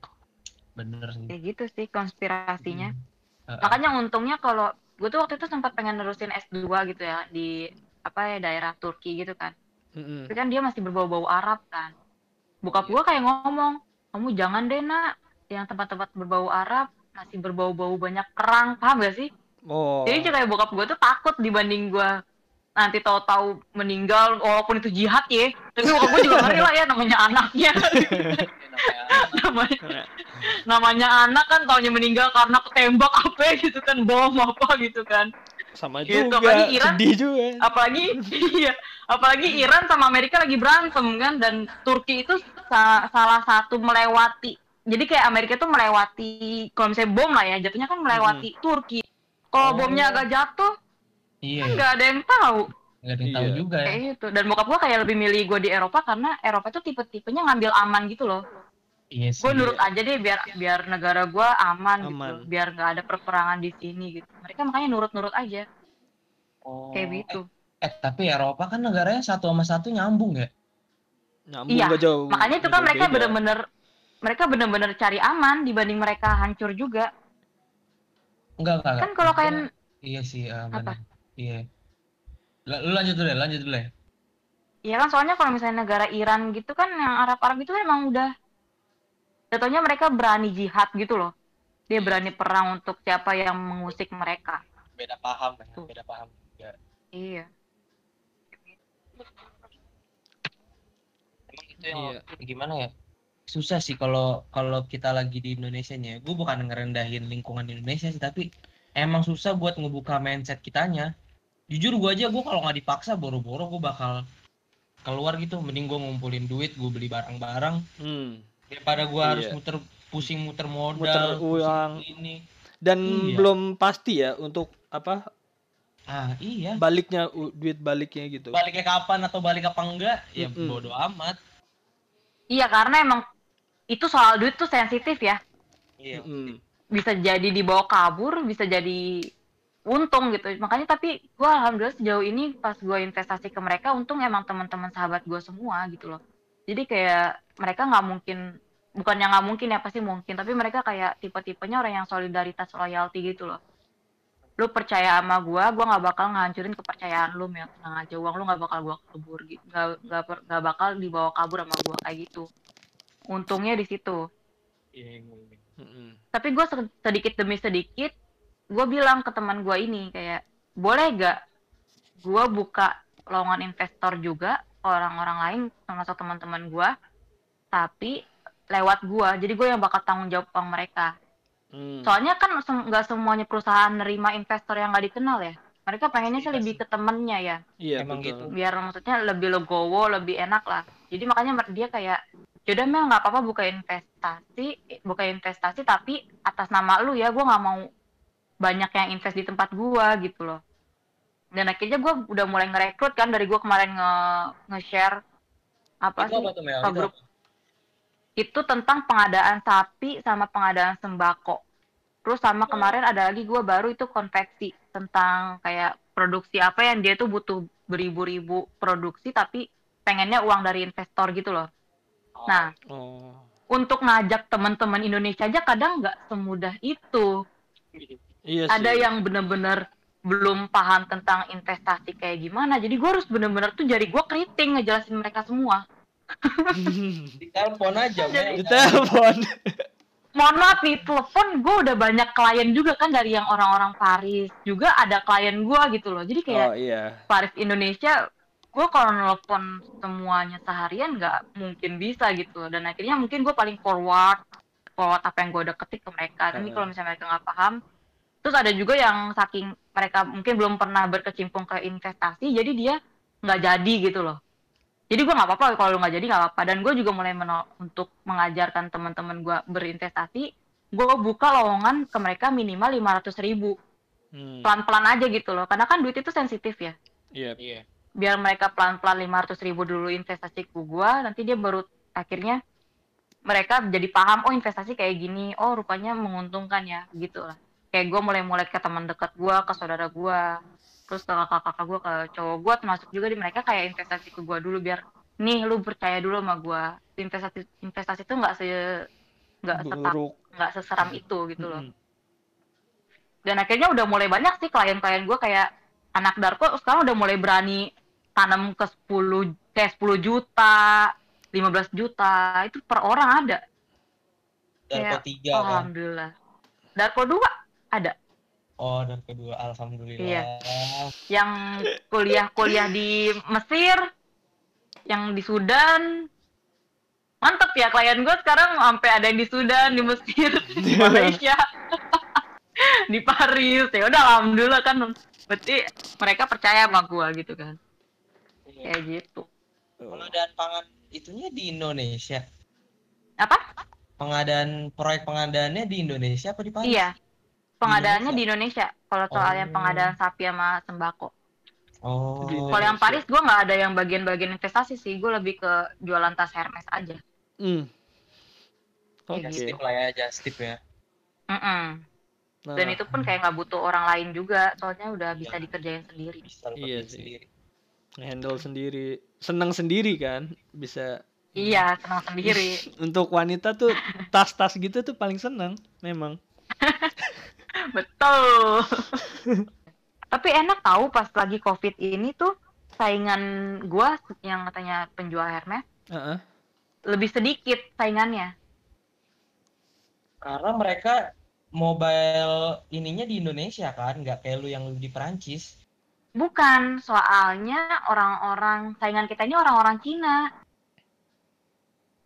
Speaker 3: Bener sih.
Speaker 2: kayak gitu sih konspirasinya
Speaker 3: Hmm. Heeh.
Speaker 2: makanya untungnya kalau gue tuh waktu itu sempat pengen nerusin S2 gitu ya di apa ya daerah Turki gitu kan
Speaker 1: Mm-mm.
Speaker 2: tapi kan dia masih berbau-bau Arab kan bokap
Speaker 3: Iya.
Speaker 2: gue kayak ngomong kamu jangan deh nak yang tempat-tempat berbau Arab masih berbau-bau banyak kerang paham gak sih
Speaker 1: Oh.
Speaker 2: jadi kayak bokap gue tuh takut dibanding gue nanti tahu-tahu meninggal walaupun itu jihad ya tapi gue juga ngeri lah ya namanya anaknya. Namanya namanya anak kan taunya meninggal karena ketembak apa gitu kan bom apa gitu kan.
Speaker 1: Sama
Speaker 2: Gitu,
Speaker 1: juga
Speaker 2: apalagi Iran-
Speaker 1: sedih juga.
Speaker 2: Apalagi iya apalagi Iran sama Amerika lagi berantem kan dan Turki itu sa- salah satu melewati jadi kayak Amerika tuh melewati kalau misalnya bom lah ya jatuhnya kan melewati Turki. Kalau
Speaker 3: Oh.
Speaker 2: bomnya agak jatuh
Speaker 3: Iya,
Speaker 2: kan nggak ada yang tahu
Speaker 3: nggak ada yang tahu
Speaker 1: Iya.
Speaker 3: juga ya.
Speaker 2: kayak gitu dan bokap gua kayak lebih milih gue di Eropa karena Eropa tuh tipe-tipenya ngambil aman gitu loh
Speaker 3: Iya sih.
Speaker 2: gue nurut aja deh biar biar negara gue aman, gitu
Speaker 1: Aman.
Speaker 2: biar nggak ada perperangan di sini gitu mereka makanya nurut-nurut aja
Speaker 3: Oh,
Speaker 2: kayak gitu
Speaker 3: Eh, eh, tapi Eropa kan negaranya satu sama satu nyambung ya?
Speaker 1: nyambung
Speaker 2: Iya,
Speaker 1: gak jauh
Speaker 2: makanya itu kan mereka bener-bener mereka bener-bener cari aman dibanding mereka hancur juga
Speaker 3: Enggak, enggak.
Speaker 2: kan kalau kayak
Speaker 3: Iya sih, eh,
Speaker 2: Apa?
Speaker 3: Iya. Lu lanjut dulu ya, lanjut dulu ya.
Speaker 2: ya kan soalnya kalau misalnya negara Iran gitu kan yang Arab-Arab itu kan emang udah jatuhnya mereka berani jihad gitu loh dia berani perang untuk siapa yang mengusik mereka
Speaker 3: Beda paham ya,
Speaker 2: Tuh.
Speaker 3: beda paham. Ya.
Speaker 2: iya
Speaker 3: Emang itu yang
Speaker 1: Iya.
Speaker 3: gimana ya? Susah sih kalau kalau kita lagi di Indonesia nya. Gue bukan ngerendahin lingkungan Indonesia sih, tapi emang susah buat ngebuka mindset kitanya. Jujur gue aja gue kalau nggak dipaksa boro-boro gue bakal keluar gitu. Mending gue ngumpulin duit, gue beli barang-barang
Speaker 1: Hmm.
Speaker 3: daripada gue harus
Speaker 1: Iya.
Speaker 3: muter pusing muter modal,
Speaker 1: Muter uang.
Speaker 3: ini.
Speaker 1: dan
Speaker 3: Iya.
Speaker 1: belum pasti ya untuk apa
Speaker 3: Ah iya.
Speaker 1: baliknya duit baliknya gitu
Speaker 3: Baliknya kapan atau balik apa enggak? Ya
Speaker 1: Mm-mm.
Speaker 3: bodo amat.
Speaker 2: iya karena emang itu soal duit tuh sensitif ya
Speaker 3: Iya.
Speaker 1: Mm-mm.
Speaker 2: bisa jadi dibawa kabur, bisa jadi untung gitu. Makanya tapi gue alhamdulillah sejauh ini pas gue investasi ke mereka, untung emang teman-teman sahabat gue semua gitu loh. Jadi kayak mereka nggak mungkin, bukannya nggak mungkin ya pasti mungkin, tapi mereka kayak tipe-tipenya orang yang solidaritas loyalty gitu loh. Lu percaya sama gue, gue nggak bakal ngancurin kepercayaan lu, Mel. Tenang aja, uang lu nggak bakal gue kabur gitu, nggak bakal dibawa kabur sama gue kayak gitu. Untungnya di situ
Speaker 3: Iya.
Speaker 1: Mm-mm.
Speaker 2: tapi gue sedikit demi sedikit gue bilang ke teman gue ini kayak boleh gak gue buka lowongan investor juga orang-orang lain termasuk teman-teman gue tapi lewat gue jadi gue yang bakal tanggung jawab uang mereka
Speaker 1: Mm.
Speaker 2: soalnya kan nggak semuanya perusahaan nerima investor yang nggak dikenal ya mereka pengennya sih
Speaker 3: Iya
Speaker 2: lebih ke temennya ya
Speaker 1: iya
Speaker 3: Emang
Speaker 1: betul.
Speaker 3: gitu.
Speaker 2: biar maksudnya lebih legowo lebih enak lah jadi makanya dia kayak yaudah Mel nggak apa-apa buka investasi buka investasi tapi atas nama lu ya gue nggak mau banyak yang invest di tempat gue gitu loh dan akhirnya gue udah mulai ngerekrut kan dari gue kemarin nge nge-share apa
Speaker 3: Itu
Speaker 2: sih
Speaker 3: apa tuh Mel?
Speaker 2: ke
Speaker 3: Itu
Speaker 2: grup
Speaker 3: apa?
Speaker 2: itu tentang pengadaan sapi sama pengadaan sembako. Terus sama
Speaker 3: Oh.
Speaker 2: kemarin ada lagi gue baru itu konveksi tentang kayak produksi apa yang dia tuh butuh beribu-ribu produksi tapi pengennya uang dari investor gitu loh.
Speaker 3: Oh.
Speaker 2: Nah,
Speaker 1: Oh.
Speaker 2: untuk ngajak teman-teman Indonesia aja kadang nggak semudah itu.
Speaker 1: Iya sih.
Speaker 2: Ada yang bener-bener belum paham tentang investasi kayak gimana. Jadi gue harus bener-bener tuh jari gue keriting ngejelasin mereka semua.
Speaker 3: Ditelepon aja Mel.
Speaker 1: Di telepon.
Speaker 2: mohon maaf nih telepon gue udah banyak klien juga kan dari yang orang-orang Paris juga ada klien gue gitu loh jadi kayak
Speaker 1: Oh iya.
Speaker 2: Paris Indonesia gue kalau nelfon semuanya seharian nggak mungkin bisa gitu dan akhirnya mungkin gue paling forward forward apa yang gue udah ketik ke mereka tapi kalau misalnya mereka nggak paham terus ada juga yang saking mereka mungkin belum pernah berkecimpung ke investasi jadi dia nggak jadi gitu loh. Jadi gue nggak apa-apa kalau lu nggak jadi nggak apa-apa. Dan gue juga mulai meno- untuk mengajarkan teman-teman gue berinvestasi gue buka lowongan ke mereka minimal 500 ribu.
Speaker 1: Hmm.
Speaker 2: pelan-pelan aja gitu loh. Karena kan duit itu sensitif ya.
Speaker 1: Iya.
Speaker 3: Iya.
Speaker 2: biar mereka pelan-pelan 500 ribu dulu investasi ke gua nanti dia baru akhirnya mereka jadi paham oh investasi kayak gini. Oh rupanya menguntungkan ya. Gitu lah kayak gua mulai-mulai ke teman dekat gua ke saudara gua terus ke kakak-kakak gua ke cowok gua termasuk juga di mereka kayak investasi ke gua dulu biar nih lu percaya dulu sama gua. Investasi investasi itu nggak se nggak nggak seseram itu gitu loh. Dan akhirnya udah mulai banyak sih klien-klien gue kayak anak Darko sekarang udah mulai berani tanam ke 10 kayak 10 juta 15 juta itu per orang ada.
Speaker 3: Darko
Speaker 2: Kayak,
Speaker 3: tiga kan.
Speaker 2: alhamdulillah. Darko 2 ada
Speaker 3: Oh, dan kedua alhamdulillah.
Speaker 2: Iya. yang kuliah-kuliah di Mesir yang di Sudan mantep ya klien gue sekarang sampai ada yang di Sudan di Mesir di Malaysia di Paris ya udah alhamdulillah kan berarti mereka percaya sama gue gitu kan
Speaker 3: Iya.
Speaker 2: kayak gitu
Speaker 3: Pengadaan pangan itunya di Indonesia.
Speaker 2: apa
Speaker 3: Pengadaan proyek pengadaannya di Indonesia apa di Paris?
Speaker 2: iya pengadaannya di Indonesia kalau soal yang
Speaker 3: Oh.
Speaker 2: pengadaan sapi sama sembako
Speaker 3: Oh.
Speaker 2: Kalau yang
Speaker 1: Indonesia.
Speaker 2: Paris gue nggak ada yang bagian-bagian investasi sih gue lebih ke jualan tas Hermes aja
Speaker 1: Hmm.
Speaker 2: Kayak
Speaker 1: Oke.
Speaker 3: Just tip lah ya, just tip ya.
Speaker 2: Mm-mm.
Speaker 1: Nah,
Speaker 2: dan itu pun kayak nggak butuh orang lain juga soalnya udah bisa
Speaker 3: Iya.
Speaker 2: dikerjain sendiri
Speaker 3: Bisa
Speaker 1: Iya sih.
Speaker 3: sendiri.
Speaker 1: handle sendiri, senang sendiri kan, bisa.
Speaker 2: iya senang sendiri
Speaker 1: Untuk wanita tuh tas-tas gitu tuh paling senang, memang.
Speaker 2: betul tapi enak tahu pas lagi covid ini tuh saingan gua yang katanya penjual Hermes
Speaker 1: Heeh.
Speaker 2: lebih sedikit saingannya
Speaker 3: Karena mereka mobile ininya di Indonesia kan, nggak kayak lu yang di Perancis.
Speaker 2: bukan soalnya orang-orang saingan kita ini orang-orang Cina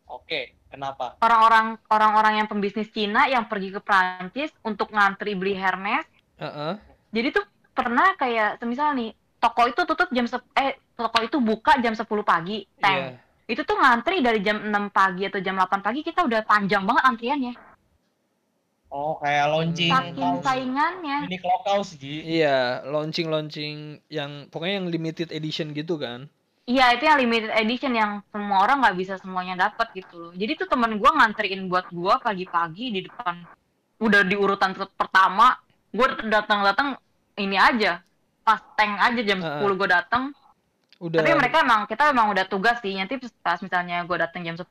Speaker 3: Oke, kenapa?
Speaker 2: orang-orang orang-orang yang pembisnis Cina yang pergi ke Prancis untuk ngantri beli Hermes
Speaker 1: Heeh.
Speaker 2: jadi tuh pernah kayak semisal nih toko itu tutup jam sep- eh toko itu buka jam 10 pagi teng itu tuh ngantri dari jam 6 pagi atau jam 8 pagi kita udah panjang banget antriannya
Speaker 3: Oh, kayak launching
Speaker 2: saking saingannya
Speaker 3: unique locals Gi.
Speaker 1: Iya, launching-launching yang pokoknya yang limited edition gitu kan.
Speaker 2: Iya itu yang limited edition yang semua orang nggak bisa semuanya dapat gitu loh jadi tuh temen gua ngantriin buat gua pagi-pagi di depan udah di urutan pertama gua datang-datang ini aja pas tank aja jam
Speaker 1: Heeh.
Speaker 2: 10 gua datang
Speaker 1: Udah
Speaker 2: Tapi mereka emang kita emang udah tugas sih. Nanti pas misalnya gue datang jam 10,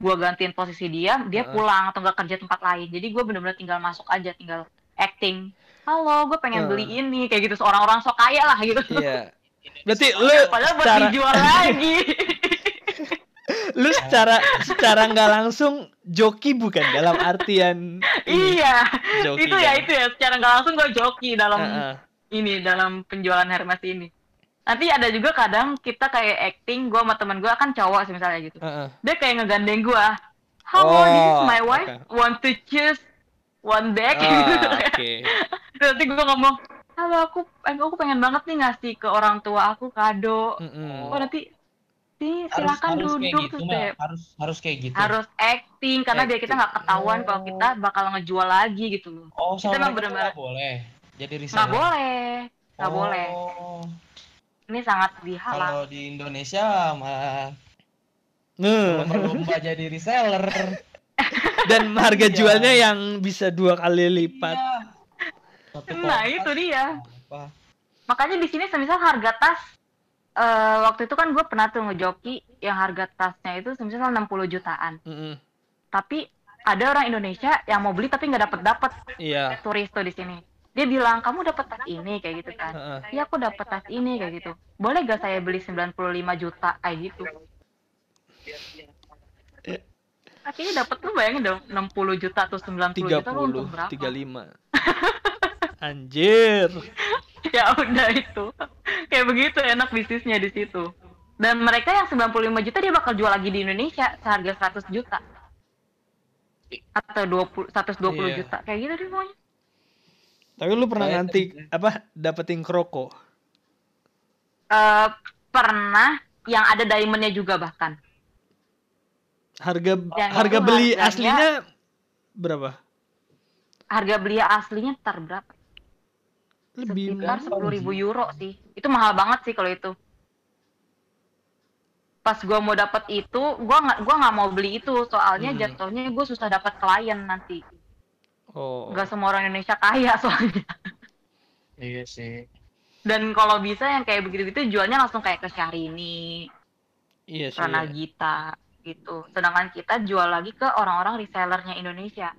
Speaker 2: gue gantiin posisi dia, dia
Speaker 1: Heeh.
Speaker 2: pulang atau nggak kerja tempat lain. Jadi gue bener-bener tinggal masuk aja, tinggal acting. Halo, gue pengen
Speaker 1: Heeh.
Speaker 2: beli ini kayak gitu. Seorang orang sok kaya lah gitu.
Speaker 1: Iya. Berarti lu
Speaker 2: Padahal buat
Speaker 1: secara
Speaker 2: dijual lagi.
Speaker 1: lu secara secara nggak langsung joki bukan dalam artian
Speaker 2: iya,
Speaker 1: joki
Speaker 2: itu ya
Speaker 1: kan?
Speaker 2: itu ya. Secara nggak langsung gue joki dalam
Speaker 1: Heeh.
Speaker 2: ini dalam penjualan Hermes ini. Nanti ada juga kadang kita kayak acting, gue sama temen gue kan cowok sih misalnya gitu.
Speaker 1: Heeh.
Speaker 2: dia kayak ngegandeng gua halo this is
Speaker 1: Oh,
Speaker 2: my wife
Speaker 1: oke.
Speaker 2: want to choose one bag
Speaker 1: Ah, oke.
Speaker 2: Terus nanti gua ngomong halo aku eh, aku pengen banget nih ngasih ke orang tua aku kado.
Speaker 1: Mm-mm.
Speaker 2: oh nanti
Speaker 3: harus
Speaker 2: silakan
Speaker 3: harus
Speaker 2: duduk
Speaker 3: gitu
Speaker 2: tuh
Speaker 3: harus harus kayak gitu.
Speaker 2: Harus acting karena biar kita nggak ketahuan kalau
Speaker 3: Oh.
Speaker 2: kita bakal ngejual lagi gitu loh.
Speaker 3: Oh
Speaker 2: kita emang bener-bener-
Speaker 3: nggak boleh? Jadi reseller
Speaker 2: nggak boleh nggak boleh.
Speaker 3: Oh,
Speaker 2: ini sangat dihalang.
Speaker 3: Kalau di Indonesia mah lomba jadi reseller.
Speaker 1: Dan harga
Speaker 3: Iya.
Speaker 1: jualnya yang bisa dua kali lipat.
Speaker 3: Iya. Satu
Speaker 2: nah itu dia.
Speaker 3: Apa?
Speaker 2: makanya di sini semisal harga tas eh, waktu itu kan gue pernah tuh ngejoki yang harga tasnya itu semisal 60 jutaan.
Speaker 1: Mm-mm.
Speaker 2: tapi ada orang Indonesia yang mau beli tapi nggak dapet dapet
Speaker 1: Iya.
Speaker 2: turis tuh di sini. Dia bilang kamu dapat tas ini kayak gitu kan. Iya aku dapat tas ini kayak gitu. Boleh gak saya beli 95 juta? Kayak gitu. Akhirnya dapat lu bayangin dong 60 juta atau 90 juta lu untung
Speaker 1: 30,
Speaker 2: berapa
Speaker 1: 35. Anjir.
Speaker 2: ya udah itu kayak begitu enak bisnisnya di situ dan mereka yang 95 juta dia bakal jual lagi di Indonesia seharga 100 juta atau 20 120
Speaker 1: Iya.
Speaker 2: juta kayak gitu deh pokoknya
Speaker 1: Tapi lu pernah
Speaker 3: Saya
Speaker 1: nanti
Speaker 3: tadi-
Speaker 1: apa dapetin kroko?
Speaker 2: Eh, pernah yang ada diamondnya juga bahkan
Speaker 1: Harga
Speaker 2: Yang
Speaker 1: harga beli
Speaker 2: harganya-
Speaker 1: aslinya berapa?
Speaker 2: harga beli aslinya ntar berapa
Speaker 1: Lebih
Speaker 2: sekitar sepuluh ribu
Speaker 3: sih.
Speaker 2: euro sih itu mahal banget sih kalau itu pas gua mau dapat itu gua nggak gua nggak mau beli itu soalnya
Speaker 1: Hmm.
Speaker 2: jatuhnya gue susah dapat klien nanti
Speaker 1: Oh.
Speaker 2: nggak semua orang Indonesia kaya soalnya
Speaker 3: Iya sih.
Speaker 2: dan kalau bisa yang kayak begitu-gitu jualnya langsung kayak ke Syahrini,
Speaker 1: Iya sih.
Speaker 2: Rana
Speaker 1: iya.
Speaker 2: Gita gitu sedangkan kita jual lagi ke orang-orang resellernya Indonesia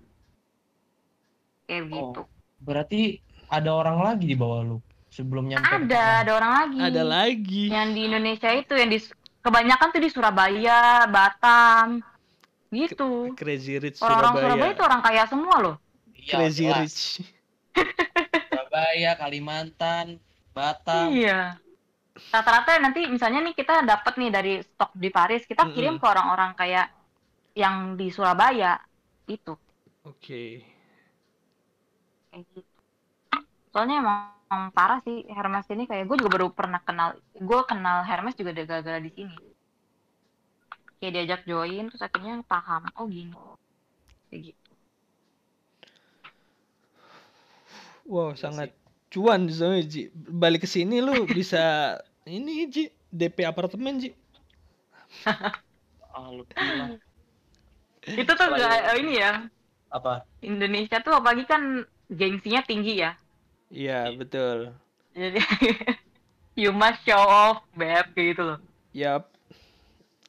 Speaker 2: kayak gitu
Speaker 3: Oh, Berarti ada orang lagi di bawah lu sebelum nyampe.
Speaker 2: ada ada orang lagi
Speaker 1: Ada lagi.
Speaker 2: yang di Indonesia itu yang di kebanyakan tuh di Surabaya, Batam, gitu.
Speaker 1: Crazy Rich
Speaker 2: Orang-orang
Speaker 1: Surabaya.
Speaker 2: Surabaya itu orang kaya semua loh.
Speaker 3: Iya,
Speaker 1: Crazy
Speaker 3: jelas.
Speaker 1: Rich.
Speaker 3: Surabaya, Kalimantan, Batam.
Speaker 2: Iya. Rata-rata nanti misalnya nih kita dapat nih dari stok di Paris, kita kirim ke orang-orang kayak yang di Surabaya itu.
Speaker 1: Oke.
Speaker 2: Kayak gitu. Soalnya emang, emang parah sih Hermes ini kayak gue juga baru pernah kenal. Gue kenal Hermes juga ada gara-gara di sini. Kayak diajak join terus akhirnya paham. Oh gini. Kayak gitu.
Speaker 1: Wow,
Speaker 3: Iya
Speaker 1: sangat cuan soalnya Ji. Balik ke sini lu bisa ini Ji, DP apartemen Ji.
Speaker 3: Ah.
Speaker 2: Itu tuh gak, ini ya.
Speaker 3: Apa?
Speaker 2: Indonesia tuh apalagi kan gengsinya tinggi ya.
Speaker 1: Iya, betul.
Speaker 2: Jadi you must show off, beb, kayak gitu loh.
Speaker 1: Yup.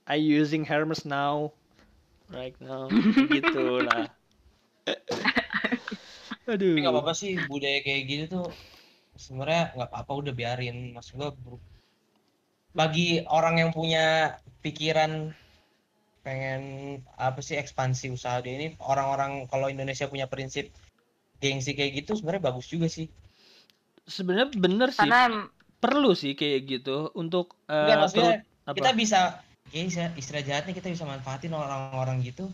Speaker 1: I using Hermes now. Right now. gitu lah. Aduh.
Speaker 3: Tapi nggak apa-apa sih budaya kayak gitu tuh sebenarnya nggak apa-apa udah biarin maksud gua bro. bagi orang yang punya pikiran pengen apa sih ekspansi usaha dia ini orang-orang kalau Indonesia punya prinsip gengsi kayak gitu sebenarnya bagus juga sih
Speaker 1: Sebenarnya bener sih.
Speaker 2: Karena
Speaker 1: Perlu sih kayak gitu untuk eh,
Speaker 3: Enggak, maksudnya
Speaker 1: apa?
Speaker 3: kita bisa ya istilah, jahatnya kita bisa manfaatin orang-orang gitu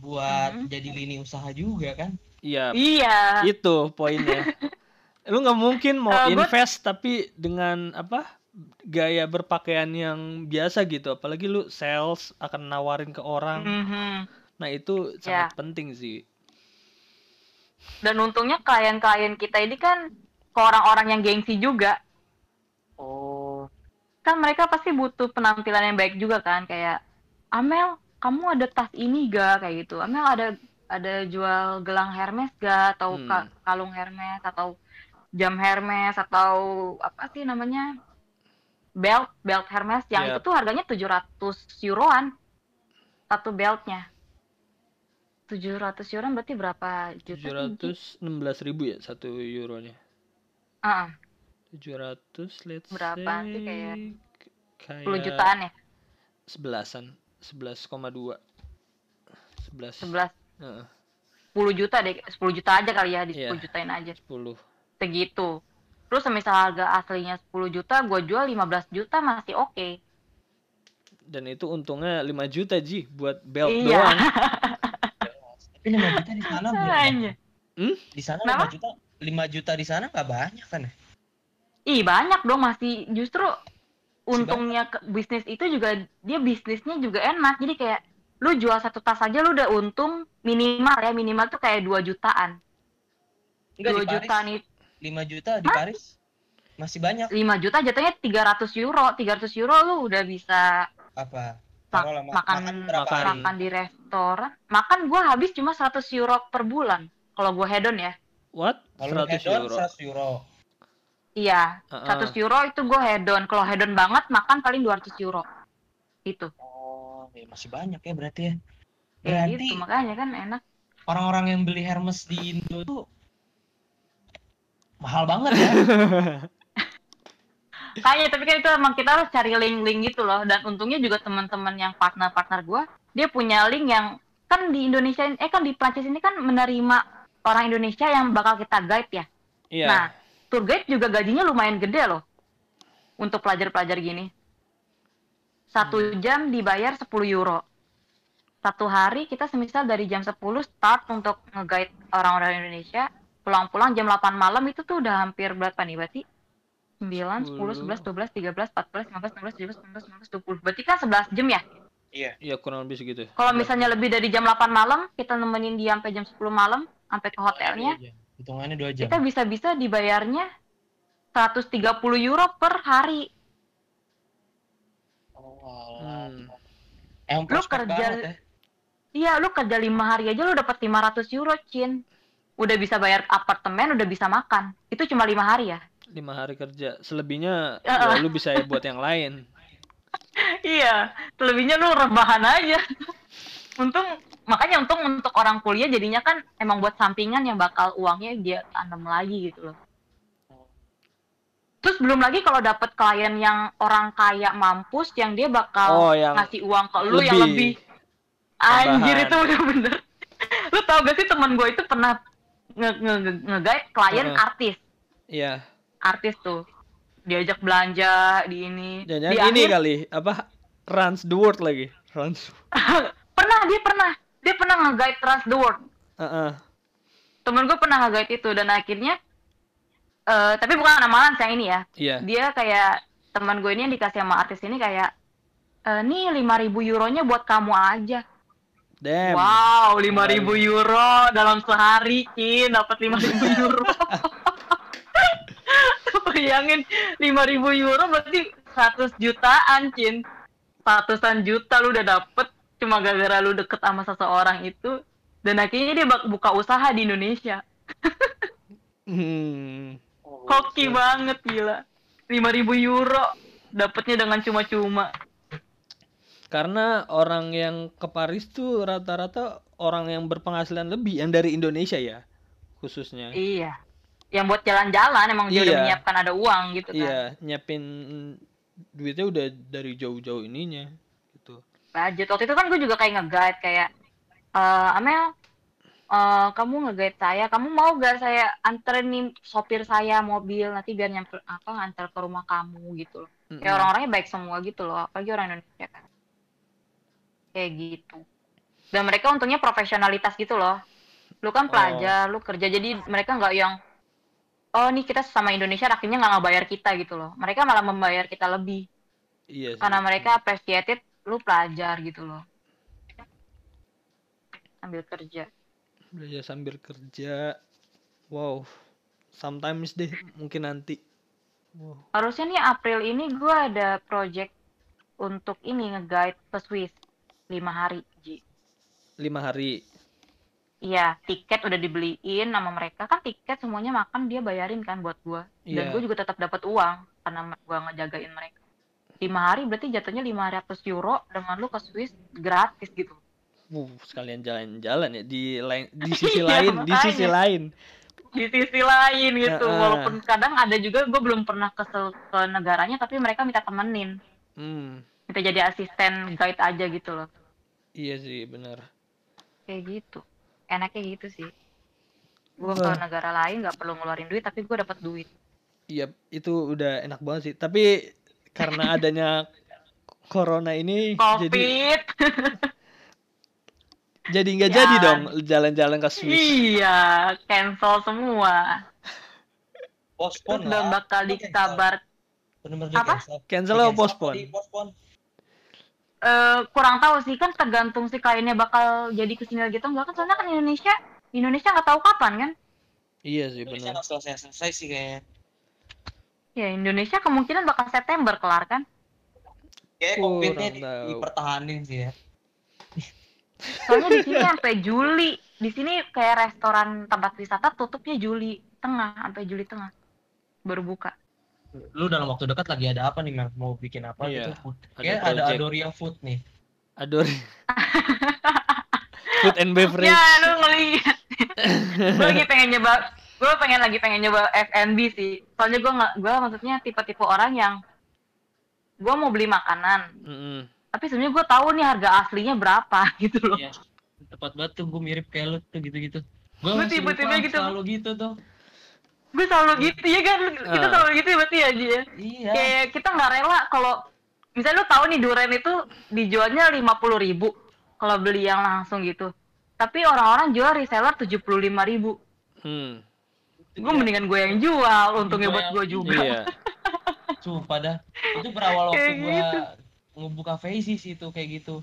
Speaker 3: buat
Speaker 2: Mhm.
Speaker 3: jadi lini usaha juga kan
Speaker 1: Iya,
Speaker 2: iya.
Speaker 1: itu poinnya. Lu nggak mungkin mau
Speaker 2: gua-
Speaker 1: invest tapi dengan apa gaya berpakaian yang biasa gitu. Apalagi lu sales akan nawarin ke orang.
Speaker 2: Mhm.
Speaker 1: Nah itu sangat penting sih.
Speaker 2: Dan untungnya klien-klien kita ini kan ke orang-orang yang gengsi juga.
Speaker 3: oh
Speaker 2: Kan mereka pasti butuh penampilan yang baik juga kan. Kayak, Amel, kamu ada tas ini gak? Kayak gitu. Amel ada ada jual gelang Hermes gak? Atau
Speaker 1: Hmm.
Speaker 2: ka- kalung Hermes? Atau jam Hermes? Atau apa sih namanya? Belt, belt Hermes. Yang
Speaker 1: Yap.
Speaker 2: itu tuh harganya 700 euroan. Satu beltnya. 700 euroan berarti berapa juta? sih, Ji?
Speaker 1: 716 ribu ya satu euronya.
Speaker 2: Heeh.
Speaker 1: 700 let's
Speaker 2: Berapa
Speaker 1: say
Speaker 2: sih kayak
Speaker 1: kayak
Speaker 2: 10 jutaan ya?
Speaker 1: sebelasan 11,2 11
Speaker 2: 11
Speaker 1: Heeh,
Speaker 2: 10 juta deh 10 juta aja kali ya di
Speaker 1: Iya.
Speaker 2: 10 jutain aja
Speaker 1: 10
Speaker 2: segitu terus misal harga aslinya 10 juta gue jual 15 juta masih oke
Speaker 1: dan itu untungnya 5 juta Ji buat belt
Speaker 2: Iya.
Speaker 1: doang
Speaker 3: tapi 5 juta di sana berapa?
Speaker 2: Makanya.
Speaker 3: di sana? 5 juta 5 juta di sana nggak banyak kan ya?
Speaker 2: Ih banyak dong masih justru untungnya ke bisnis itu juga dia bisnisnya juga enak. Jadi kayak lu jual satu tas aja lu udah untung minimal ya minimal tuh kayak 2 jutaan.
Speaker 3: Enggak
Speaker 2: 2
Speaker 3: di Paris.
Speaker 2: jutaan itu
Speaker 3: 5 juta di Paris. Masih banyak.
Speaker 2: 5 juta jatuhnya 300 euro. 300 euro lu udah bisa
Speaker 3: apa?
Speaker 2: Ma- makan-
Speaker 1: makan.
Speaker 2: makan di restoran. Makan gua habis cuma 100 euro per bulan kalau gua hedon ya
Speaker 1: What?
Speaker 3: Kalau
Speaker 1: 100
Speaker 3: hedon
Speaker 1: euro.
Speaker 3: 100 euro.
Speaker 2: iya
Speaker 1: Heeh.
Speaker 2: 100 euro itu gua hedon kalau hedon banget makan paling 200 euro itu
Speaker 3: Oh, ya masih banyak ya berarti ya. Berarti
Speaker 2: gitu makanya kan enak
Speaker 3: orang-orang yang beli Hermes di Indo tuh mahal banget ya.
Speaker 2: Kayaknya tapi kan itu emang kita harus cari link-link gitu loh dan untungnya juga teman-teman yang partner-partner gua dia punya link yang kan di Indonesia eh kan di Prancis ini kan menerima orang Indonesia yang bakal kita guide ya.
Speaker 1: Iya.
Speaker 2: Nah, tour guide juga gajinya lumayan gede loh untuk pelajar-pelajar gini. Satu
Speaker 1: Hmm.
Speaker 2: jam dibayar 10 euro. Satu hari kita semisal dari jam 10 start untuk nge-guide orang-orang Indonesia, pulang-pulang jam 8 malam itu tuh udah hampir berapa nih berarti? 9, 10, 11, 12, 13, 14, 15, 16, 17, 19, 19, 20. Berarti kan 11 jam ya?
Speaker 3: Iya.
Speaker 1: Iya kurang lebih segitu.
Speaker 2: Kalau misalnya lebih dari jam 8 malam, kita nemenin dia sampai jam 10 malam, sampai ke hotelnya,
Speaker 3: Dua jam. Hitungannya 2 jam.
Speaker 2: kita bisa-bisa dibayarnya 130 euro per hari.
Speaker 3: Oh.
Speaker 1: Hmm.
Speaker 3: Emang
Speaker 2: Lu kerja-
Speaker 3: banget ya.
Speaker 2: Iya, lu kerja 5 hari aja lu dapat 500 euro, Cin. Udah bisa bayar apartemen, udah bisa makan. Itu cuma 5 hari ya?
Speaker 1: Lima hari kerja. Selebihnya
Speaker 2: Heeh.
Speaker 1: ya lu bisa buat yang lain.
Speaker 2: iya, selebihnya lu rebahan aja. untung, makanya untung untuk orang kuliah jadinya kan emang buat sampingan yang bakal uangnya dia tanam lagi gitu loh. Terus belum lagi kalau dapat klien yang orang kaya mampus yang dia bakal
Speaker 1: Oh, yang
Speaker 2: ngasih uang ke lu yang
Speaker 1: lebih.
Speaker 2: anjir
Speaker 1: Tambahan.
Speaker 2: itu bener-bener lu tau gak sih teman gue itu pernah nge nge nge- nge-guide klien
Speaker 1: Heeh.
Speaker 2: artis
Speaker 1: Iya.
Speaker 2: artis tuh diajak belanja di ini
Speaker 1: Jangan
Speaker 2: di
Speaker 1: ini
Speaker 2: akhir-
Speaker 1: kali apa runs the world lagi. Runs.
Speaker 2: pernah dia pernah dia pernah nge-guide Trust the World
Speaker 1: Heeh.
Speaker 2: temen gue pernah nge-guide itu dan akhirnya eh tapi bukan amalan yang ini ya
Speaker 1: Iya.
Speaker 2: dia kayak teman gue ini yang dikasih sama artis ini kayak eh nih 5000 euronya buat kamu aja
Speaker 1: Damn.
Speaker 2: Wow, 5000 euro dalam sehari, Kin, dapat 5000 euro. Bayangin 5000 euro berarti 100 jutaan, Cin. Ratusan juta lu udah dapet cuma gara-gara lu deket sama seseorang itu dan akhirnya dia buka usaha di Indonesia.
Speaker 1: Hmm.
Speaker 2: Hoki banget gila. 5000 euro dapetnya dengan cuma-cuma.
Speaker 1: Karena orang yang ke Paris tuh rata-rata orang yang berpenghasilan lebih yang dari Indonesia ya khususnya.
Speaker 2: Iya. Yang buat jalan-jalan emang dia udah
Speaker 1: Iya.
Speaker 2: menyiapkan ada uang gitu kan.
Speaker 1: Iya, nyiapin duitnya udah dari jauh-jauh ininya.
Speaker 2: Budget waktu itu kan gue juga kayak nge-guide kayak eh Amel eh kamu nge-guide saya. Kamu mau gak saya anterin nih sopir saya mobil? Nanti biar nyampe apa nganter ke rumah kamu gitu loh.
Speaker 1: Mm-mm.
Speaker 2: kayak orang-orangnya baik semua gitu loh. Apalagi orang Indonesia kan. Kayak gitu. Dan mereka untungnya profesionalitas gitu loh. Lu kan
Speaker 1: Oh.
Speaker 2: pelajar lu kerja. Jadi mereka nggak yang oh nih kita sama Indonesia akhirnya nggak ngebayar kita gitu loh. Mereka malah membayar kita lebih.
Speaker 1: Iya sih.
Speaker 2: karena mereka appreciated lu pelajar gitu loh ambil kerja
Speaker 1: belajar sambil kerja. Wow. Sometimes deh mungkin nanti. Wow.
Speaker 2: harusnya nih April ini gue ada project untuk ini nge-guide ke Swiss lima hari Ji.
Speaker 1: Lima hari.
Speaker 2: Iya, tiket udah dibeliin sama mereka kan tiket semuanya makan dia bayarin kan buat gua. Dan
Speaker 1: Iya.
Speaker 2: gue juga tetap dapat uang karena gua ngejagain mereka. Lima hari berarti jatuhnya 500 euro dengan lu ke Swiss gratis gitu.
Speaker 1: Wuh, sekalian jalan-jalan ya di lain di sisi
Speaker 2: Iya,
Speaker 1: lain, di sisi lain.
Speaker 2: Di sisi lain gitu,
Speaker 1: Heeh.
Speaker 2: walaupun kadang ada juga gue belum pernah ke, ke negaranya tapi mereka minta temenin,
Speaker 1: Hmm,
Speaker 2: minta jadi asisten guide aja gitu loh.
Speaker 1: iya sih benar.
Speaker 2: Kayak gitu. Enaknya gitu sih. Gue ke negara lain nggak perlu ngeluarin duit tapi gue dapat duit.
Speaker 1: Iya, itu udah enak banget sih. Tapi karena adanya corona ini jadi
Speaker 2: Covid.
Speaker 1: jadi nggak
Speaker 2: Ya.
Speaker 1: jadi dong jalan-jalan ke Swiss.
Speaker 2: Iya, cancel semua.
Speaker 3: Postpone
Speaker 2: udah
Speaker 3: lah.
Speaker 2: bakal dikabar Apa?
Speaker 1: Cancel atau postpone?
Speaker 2: Eh, kurang tahu sih kan tergantung si kliennya bakal jadi ke sini lagi atau enggak kan soalnya kan Indonesia Indonesia nggak tahu kapan kan
Speaker 1: Iya sih benar.
Speaker 3: nggak selesai-selesai sih kayaknya.
Speaker 2: Ya Indonesia kemungkinan bakal September kelar kan
Speaker 3: Kayak
Speaker 1: Kurang
Speaker 3: COVID-nya di- dipertahanin sih ya.
Speaker 2: soalnya di sini sampai Juli di sini kayak restoran tempat wisata tutupnya Juli tengah sampai Juli tengah baru buka
Speaker 3: Lu dalam waktu dekat lagi ada apa nih, Mel? Mau bikin apa
Speaker 1: Iya,
Speaker 3: gitu? Food.
Speaker 1: ada
Speaker 3: Kayak ada
Speaker 1: project.
Speaker 3: Adoria Food nih.
Speaker 1: Ador. Food and beverage.
Speaker 2: ya lu ngeliat gue lagi pengen nyoba gue pengen lagi pengen nyoba F&B sih soalnya gue nggak gue maksudnya tipe-tipe orang yang gue mau beli makanan
Speaker 1: Mm-mm.
Speaker 2: tapi sebenarnya gue tahu nih harga aslinya berapa gitu loh
Speaker 3: Iya. Tepat banget tuh gue mirip kayak lu tuh gitu-gitu. Gue
Speaker 2: Gua tipe-tipe gitu.
Speaker 3: selalu gitu tuh.
Speaker 2: gue selalu gitu ya kan kita
Speaker 1: Ah.
Speaker 2: selalu gitu ya berarti ya Ji ya
Speaker 3: Iya.
Speaker 2: kayak kita nggak rela kalau misalnya lu tahu nih durian itu dijualnya lima puluh ribu kalau beli yang langsung gitu tapi orang-orang jual reseller tujuh puluh lima ribu
Speaker 1: Hmm.
Speaker 2: Gue mendingan gue yang jual untungnya buat gue juga
Speaker 1: Iya.
Speaker 3: Sumpah dah. Itu berawal waktu gua
Speaker 2: gitu.
Speaker 3: ngebuka Faisy sih itu kayak gitu.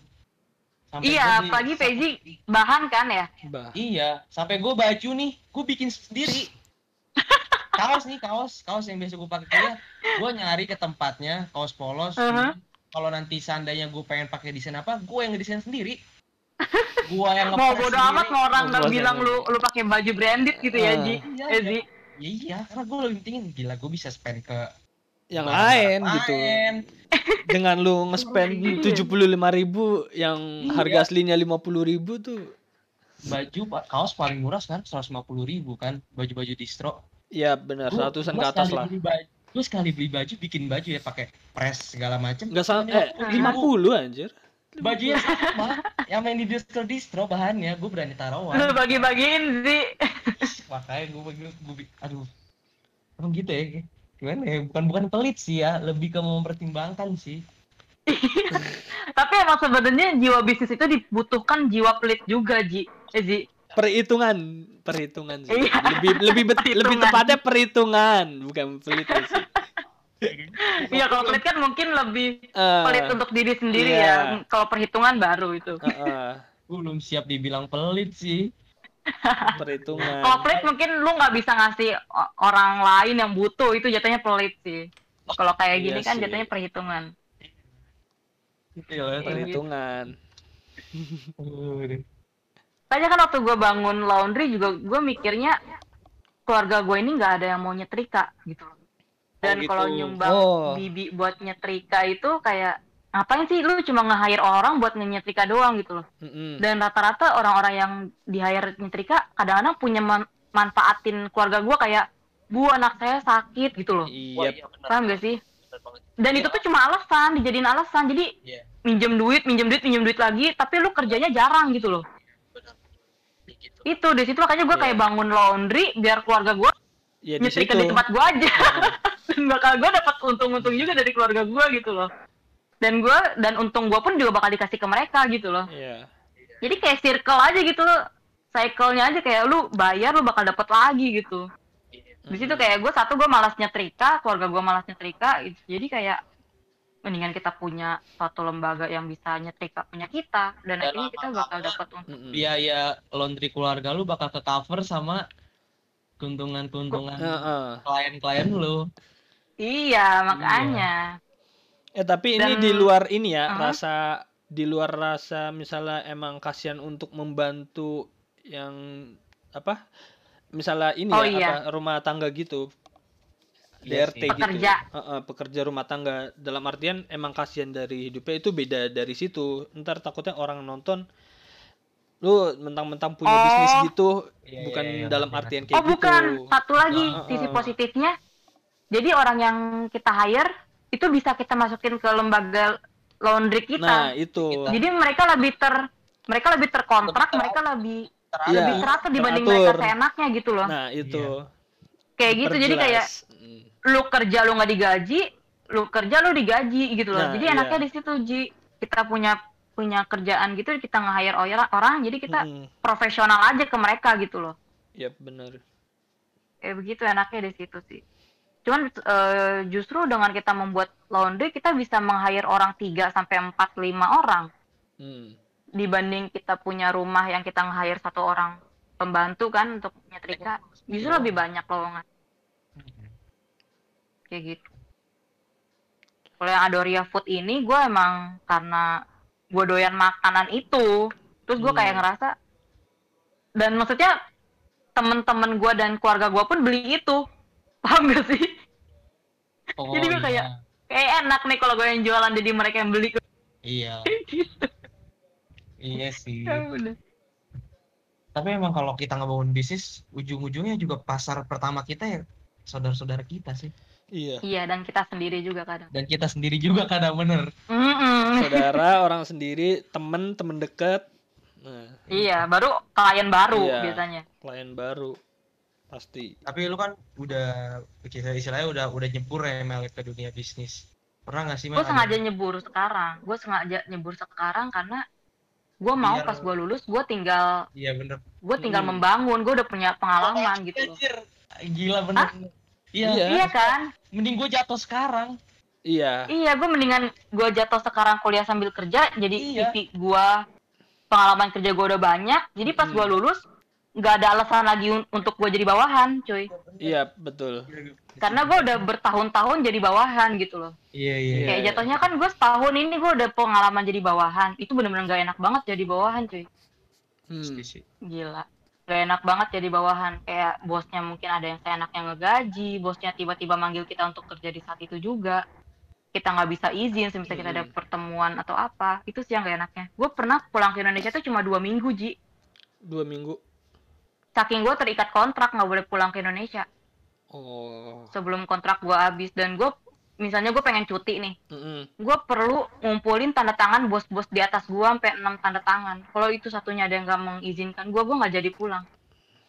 Speaker 3: Sampai
Speaker 2: Iya, apalagi Faisy bahan kan ya
Speaker 1: Bah.
Speaker 3: Iya, sampai gue baju nih, gue bikin sendiri. kaos nih, kaos, kaos yang biasa gue pakai kuliah, gue nyari ke tempatnya, kaos polos.
Speaker 2: Uh-huh.
Speaker 3: Kalau nanti seandainya gue pengen pakai desain apa, gue yang ngedesain sendiri. Gue yang
Speaker 2: mau bodo
Speaker 3: sendiri.
Speaker 2: amat mau orang
Speaker 1: Mau bodo
Speaker 2: bilang lu lu pakai baju branded gitu ya
Speaker 1: Ah.
Speaker 2: Ji
Speaker 3: Iya,
Speaker 2: eh, Ji
Speaker 3: Ya iya, karena gue lebih pentingin gila gue bisa spend ke
Speaker 1: Yang lain gitu. Dengan lu nge-spend
Speaker 2: Iya.
Speaker 1: tujuh puluh lima ribu yang
Speaker 3: Iya.
Speaker 1: harga aslinya lima puluh ribu tuh.
Speaker 3: Baju kaos paling murah sekarang seratus lima puluh ribu kan, baju-baju distro.
Speaker 1: Ya benar
Speaker 3: Gua-
Speaker 1: ratusan
Speaker 3: gua
Speaker 1: ke atas lah.
Speaker 3: Gua sekali beli baju, bikin baju ya pakai press segala macem.
Speaker 1: Enggak salah eh
Speaker 3: Lima
Speaker 1: 50 anjir.
Speaker 3: Bajunya sama, yang main di distro distro bahannya, gue berani
Speaker 2: lu
Speaker 3: taruhan.
Speaker 2: bagi-bagiin sih
Speaker 3: Makanya gue bagi, gue, aduh, emang gitu ya? Gimana ya? Bukan bukan pelit sih ya, lebih ke mempertimbangkan sih.
Speaker 2: tapi emang sebenarnya jiwa bisnis itu dibutuhkan jiwa pelit juga Ji eh Ji
Speaker 1: Perhitungan, perhitungan sih.
Speaker 2: Iya.
Speaker 1: Lebih lebih bet- lebih tepatnya perhitungan, bukan pelit sih.
Speaker 2: Iya kalau pelit kan mungkin lebih
Speaker 1: Eh,
Speaker 2: pelit untuk diri sendiri
Speaker 1: iya.
Speaker 2: ya. Kalau perhitungan baru itu.
Speaker 1: eh,
Speaker 3: Gue belum siap dibilang pelit sih.
Speaker 1: perhitungan.
Speaker 2: Kalau pelit mungkin lu nggak bisa ngasih orang lain yang butuh itu jatuhnya pelit sih. Kalau kayak gini
Speaker 1: Iya
Speaker 2: kan
Speaker 1: sih.
Speaker 2: jatuhnya perhitungan.
Speaker 3: Gitu ya,
Speaker 1: perhitungan.
Speaker 2: Tanya kan waktu gue bangun laundry juga gue mikirnya keluarga gue ini nggak ada yang mau nyetrika gitu loh. Dan
Speaker 3: gitu.
Speaker 2: kalau nyumbang
Speaker 1: Oh.
Speaker 2: bibi buat nyetrika itu kayak ngapain sih lu cuma nge-hire orang buat nyetrika doang gitu loh.
Speaker 1: Mm-mm.
Speaker 2: Dan rata-rata orang-orang yang di hire nyetrika kadang-kadang punya man- manfaatin keluarga gue kayak bu anak saya sakit gitu loh.
Speaker 3: Wah,
Speaker 1: Iya,
Speaker 3: iya.
Speaker 2: Paham gak sih? Dan itu tuh cuma alasan, dijadiin alasan. Jadi
Speaker 3: Iya.
Speaker 2: minjem duit, minjem duit, minjem duit lagi, tapi lu kerjanya jarang gitu loh.
Speaker 3: Benar. Gitu.
Speaker 2: Itu di situ makanya gue
Speaker 1: Iya.
Speaker 2: kayak bangun laundry biar keluarga gue
Speaker 1: ya di
Speaker 2: nyetrika
Speaker 1: situ.
Speaker 2: di tempat gue aja. dan bakal gue dapat untung-untung juga dari keluarga gue gitu loh. Dan gue dan untung gue pun juga bakal dikasih ke mereka gitu loh.
Speaker 1: Iya.
Speaker 2: Jadi kayak circle aja gitu loh. Cycle-nya aja kayak lu bayar lu bakal dapat lagi gitu. Di situ kayak gue satu gue malas nyetrika, keluarga gue malas nyetrika, gitu. jadi kayak mendingan kita punya suatu lembaga yang bisa nyetrika punya kita dan
Speaker 3: Dan
Speaker 2: akhirnya kita bakal dapat untung.
Speaker 3: Biaya laundry keluarga lu bakal ke cover sama keuntungan-keuntungan klien-klien lu.
Speaker 2: Iya makanya.
Speaker 1: Eh tapi ini
Speaker 2: Dan-
Speaker 1: di luar ini ya
Speaker 2: Hah?
Speaker 1: rasa di luar rasa misalnya emang kasihan untuk membantu yang apa misalnya ini
Speaker 2: Oh,
Speaker 1: ya
Speaker 2: iya.
Speaker 1: apa rumah tangga gitu
Speaker 3: Iya
Speaker 1: DRT gitu
Speaker 2: Pekerja.
Speaker 1: Heeh, pekerja rumah tangga dalam artian emang kasihan dari hidupnya itu beda dari situ ntar takutnya orang nonton lu mentang-mentang punya
Speaker 2: Oh.
Speaker 1: bisnis gitu
Speaker 3: Iya,
Speaker 1: bukan
Speaker 3: iya, iya,
Speaker 1: dalam artian
Speaker 3: ngerti.
Speaker 1: kayak
Speaker 2: Oh bukan,
Speaker 1: gitu
Speaker 2: satu lagi
Speaker 1: Nah,
Speaker 2: sisi
Speaker 1: uh-uh.
Speaker 2: positifnya. Jadi orang yang kita hire itu bisa kita masukin ke lembaga laundry
Speaker 1: nah
Speaker 2: kita.
Speaker 1: itu
Speaker 3: Kita-
Speaker 2: Jadi mereka lebih ter mereka lebih terkontrak,
Speaker 3: Lebih
Speaker 2: mereka lebih
Speaker 3: Teratur.
Speaker 2: Lebih teratur dibanding
Speaker 1: teratur.
Speaker 2: mereka seenaknya gitu loh.
Speaker 1: nah itu
Speaker 2: kayak gitu jadi kayak
Speaker 1: Diperjelas. Mm.
Speaker 2: lu kerja lu nggak digaji, lu kerja lu digaji gitu loh.
Speaker 1: Nah,
Speaker 2: jadi
Speaker 1: iya.
Speaker 2: enaknya di situ Ji. Kita punya punya kerjaan gitu kita nge-hire orang, orang jadi kita
Speaker 1: Mm-mm.
Speaker 2: profesional aja ke mereka gitu loh.
Speaker 1: Iya benar.
Speaker 2: Kayak begitu enaknya di situ sih. Cuman eh, justru dengan kita membuat laundry kita bisa meng-hire orang 3 sampai 4 5 orang.
Speaker 1: Hmm.
Speaker 2: dibanding kita punya rumah yang kita nge-hire satu orang pembantu kan untuk nyetrika. Justru lebih banyak lowongan. Kayak gitu. Kalau yang Adoria Food ini gue emang karena gue doyan makanan itu terus gue kayak
Speaker 1: Hmm.
Speaker 2: ngerasa dan maksudnya temen-temen gue dan keluarga gue pun beli itu. Paham gak sih
Speaker 3: Oh,
Speaker 2: Jadi gue kayak- kayak enak nih kalau gue yang jualan jadi mereka yang beli.
Speaker 3: Iya.
Speaker 2: Gitu.
Speaker 3: Iya sih.
Speaker 2: Ya
Speaker 3: tapi emang kalau kita ngebangun bisnis ujung-ujungnya juga pasar pertama kita ya saudara-saudara kita sih.
Speaker 1: Iya.
Speaker 2: iya dan kita sendiri juga kadang.
Speaker 3: Dan kita sendiri juga kadang bener.
Speaker 2: Mm-mm.
Speaker 1: Saudara, orang sendiri, temen, temen dekat. Nah,
Speaker 2: iya baru klien baru
Speaker 1: Iya.
Speaker 2: biasanya.
Speaker 1: klien baru pasti.
Speaker 3: tapi lu kan udah kita istilahnya udah udah nyebur ya Mel ke dunia bisnis pernah nggak sih Mel
Speaker 2: gue
Speaker 3: ada-
Speaker 2: sengaja nyebur sekarang gue sengaja nyebur sekarang karena gue mau
Speaker 3: Biar-
Speaker 2: pas gue lulus gue tinggal
Speaker 3: iya bener
Speaker 2: gue tinggal
Speaker 1: Hmm.
Speaker 2: membangun gue udah punya pengalaman gitu loh
Speaker 3: Anjir, gila bener iya
Speaker 1: Iya.
Speaker 2: iya kan
Speaker 3: mending gue jatuh sekarang
Speaker 1: Iya.
Speaker 2: iya gue mendingan gue jatuh sekarang kuliah sambil kerja jadi
Speaker 3: Iya.
Speaker 2: CV gue pengalaman kerja gue udah banyak jadi pas
Speaker 1: Hmm.
Speaker 2: gue lulus nggak ada alasan lagi un- untuk gue jadi bawahan cuy.
Speaker 1: Iya, betul.
Speaker 2: karena gue udah bertahun-tahun jadi bawahan gitu loh.
Speaker 3: Iya iya
Speaker 1: Iya.
Speaker 2: kayak jatuhnya kan gue setahun ini gue udah pengalaman jadi bawahan. Itu bener-bener gak enak banget jadi bawahan cuy.
Speaker 1: Hmm.
Speaker 2: Gila. Gak enak banget jadi bawahan. Kayak bosnya mungkin ada yang seenaknya ngegaji bosnya tiba-tiba manggil kita untuk kerja di saat itu juga. Kita nggak bisa izin misalnya kita ada
Speaker 1: Hmm.
Speaker 2: pertemuan atau apa. Itu sih yang gak enaknya. Gue pernah pulang ke Indonesia tuh cuma dua minggu ji.
Speaker 1: Dua minggu.
Speaker 2: Saking gue terikat kontrak nggak boleh pulang ke Indonesia.
Speaker 1: Oh.
Speaker 2: sebelum kontrak gue habis. Dan gue misalnya gue pengen cuti nih.
Speaker 1: Mm-mm.
Speaker 2: gue perlu ngumpulin tanda tangan bos-bos di atas gue sampai enam tanda tangan. Kalau itu satunya ada yang nggak mengizinkan gue gue nggak jadi pulang.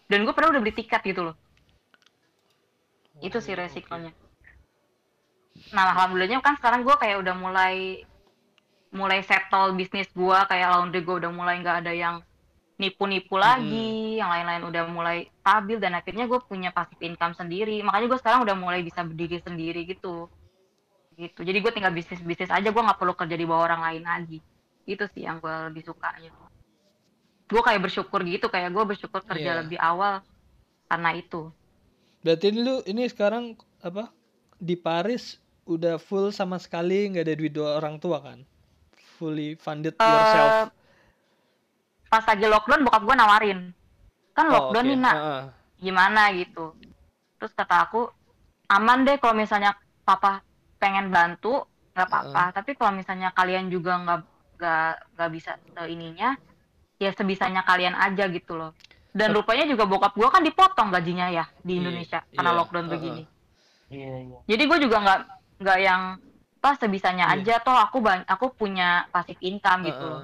Speaker 2: Dan gue pernah udah beli tiket gitu loh. Itu sih
Speaker 1: Oh,
Speaker 2: resikonya. Nah alhamdulillahnya kan sekarang gue kayak udah mulai mulai settle bisnis gue kayak laundry gue udah mulai nggak ada yang nipu-nipu lagi yang lain-lain udah mulai stabil dan akhirnya gue punya passive income sendiri makanya gue sekarang udah mulai bisa berdiri sendiri gitu gitu jadi gue tinggal bisnis bisnis aja gue nggak perlu kerja di bawah orang lain lagi itu sih yang gue lebih suka gitu gue kayak bersyukur gitu kayak gue bersyukur kerja
Speaker 1: Iya.
Speaker 2: lebih awal karena itu
Speaker 1: Berarti lu ini sekarang apa? Di Paris udah full sama sekali nggak ada duit dua orang tua kan? Fully funded
Speaker 2: Eh,
Speaker 1: yourself.
Speaker 2: Pas lagi lockdown bokap gue nawarin kan
Speaker 1: Oh,
Speaker 2: lockdown
Speaker 1: oke.
Speaker 2: nih nak
Speaker 1: Heeh.
Speaker 2: gimana gitu terus kata aku aman deh kalau misalnya papa pengen bantu nggak apa-apa tapi kalau misalnya kalian juga nggak nggak nggak bisa ininya ya sebisanya kalian aja gitu loh dan rupanya juga bokap gua kan dipotong gajinya ya di
Speaker 1: Iya,
Speaker 2: Indonesia karena
Speaker 1: iya,
Speaker 2: lockdown
Speaker 1: uh-uh.
Speaker 2: begini
Speaker 3: Iya iya.
Speaker 2: jadi gue juga nggak nggak yang pas sebisanya
Speaker 1: Iya.
Speaker 2: aja toh aku aku punya passive income gitu loh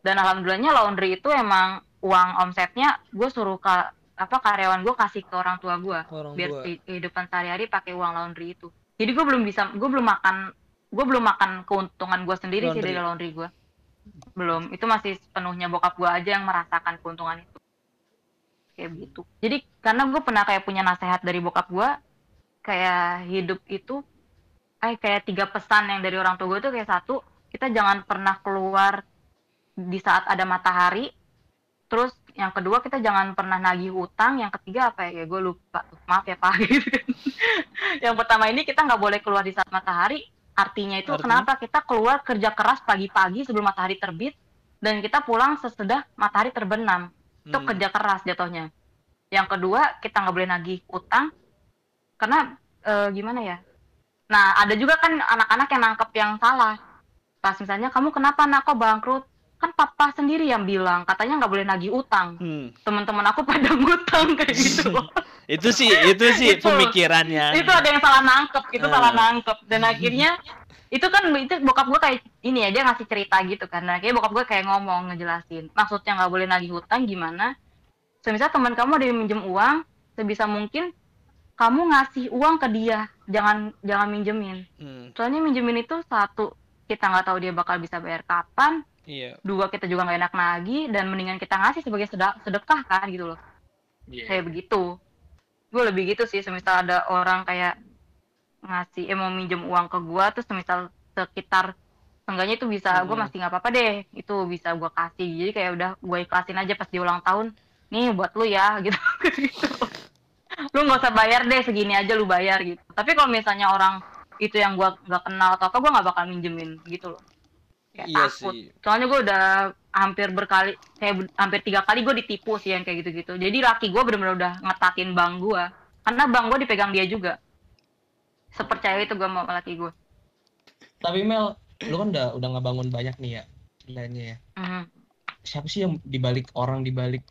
Speaker 2: dan alhamdulillahnya laundry itu emang uang omsetnya gue suruh ke apa karyawan gue kasih ke orang tua gue
Speaker 1: Orang
Speaker 2: biar kehidupan sehari-hari pakai uang laundry itu. Jadi gue belum bisa gue belum makan gue belum makan keuntungan gue sendiri sih
Speaker 1: Laundry.
Speaker 2: dari laundry gue belum. Itu masih sepenuhnya bokap gue aja yang merasakan keuntungan itu. Kayak gitu. Jadi karena gue pernah kayak punya nasihat dari bokap gue kayak hidup itu eh kayak tiga pesan yang dari orang tua gue tuh kayak satu kita jangan pernah keluar di saat ada matahari terus yang kedua kita jangan pernah nagih utang yang ketiga apa ya, ya gue lupa maaf ya pak. Gitu kan. yang pertama ini kita nggak boleh keluar di saat matahari artinya itu
Speaker 1: Artinya?
Speaker 2: kenapa kita keluar kerja keras pagi-pagi sebelum matahari terbit dan kita pulang sesudah matahari terbenam. Itu
Speaker 1: Hmm.
Speaker 2: kerja keras jatuhnya. Yang kedua kita nggak boleh nagih utang karena eh, gimana ya? Nah ada juga kan anak-anak yang nangkep yang salah. Pas misalnya kamu kenapa nak? Kok bangkrut kan papa sendiri yang bilang katanya nggak boleh nagih utang
Speaker 1: Hmm.
Speaker 2: teman-teman aku pada ngutang kayak gitu.
Speaker 1: Itu sih, itu sih
Speaker 2: Itu.
Speaker 1: pemikirannya.
Speaker 2: itu ada yang salah nangkep itu
Speaker 1: Ah.
Speaker 2: salah nangkep dan akhirnya itu kan itu bokap gue kayak ini ya dia ngasih cerita gitu kan nah, kayak bokap gue kayak ngomong ngejelasin maksudnya nggak boleh nagih hutang gimana semisal teman kamu ada yang minjem uang sebisa mungkin kamu ngasih uang ke dia jangan jangan minjemin
Speaker 1: Hmm.
Speaker 2: soalnya minjemin itu satu kita nggak tahu dia bakal bisa bayar kapan
Speaker 1: Iya.
Speaker 2: dua kita juga nggak enak lagi dan mendingan kita ngasih sebagai sedekah kan gitu loh.
Speaker 1: Iya.
Speaker 2: kayak begitu. Gue lebih gitu sih semisal ada orang kayak ngasih eh mau minjem uang ke gue terus misal sekitar seenggaknya itu bisa gue
Speaker 1: Mhm.
Speaker 2: masih nggak apa-apa deh. Itu bisa gue kasih. Jadi kayak udah gue ikhlasin aja pas di ulang tahun nih buat lu ya gitu. Gitu lu nggak usah bayar deh segini aja lu bayar gitu. Tapi kalau misalnya orang itu yang gue nggak kenal atau apa gue nggak bakal minjemin gitu loh kayak
Speaker 1: Iya
Speaker 2: takut
Speaker 1: sih.
Speaker 2: soalnya gue udah hampir berkali kayak hampir tiga kali gue ditipu sih yang kayak gitu-gitu jadi laki gue bener-bener udah ngetatin bank gue karena bank gue dipegang dia juga sepercaya itu gue sama laki gue
Speaker 3: Tapi Mel, lu kan udah udah ngebangun banyak nih ya nilainya ya.
Speaker 2: Mhm.
Speaker 3: Siapa sih yang dibalik orang dibalik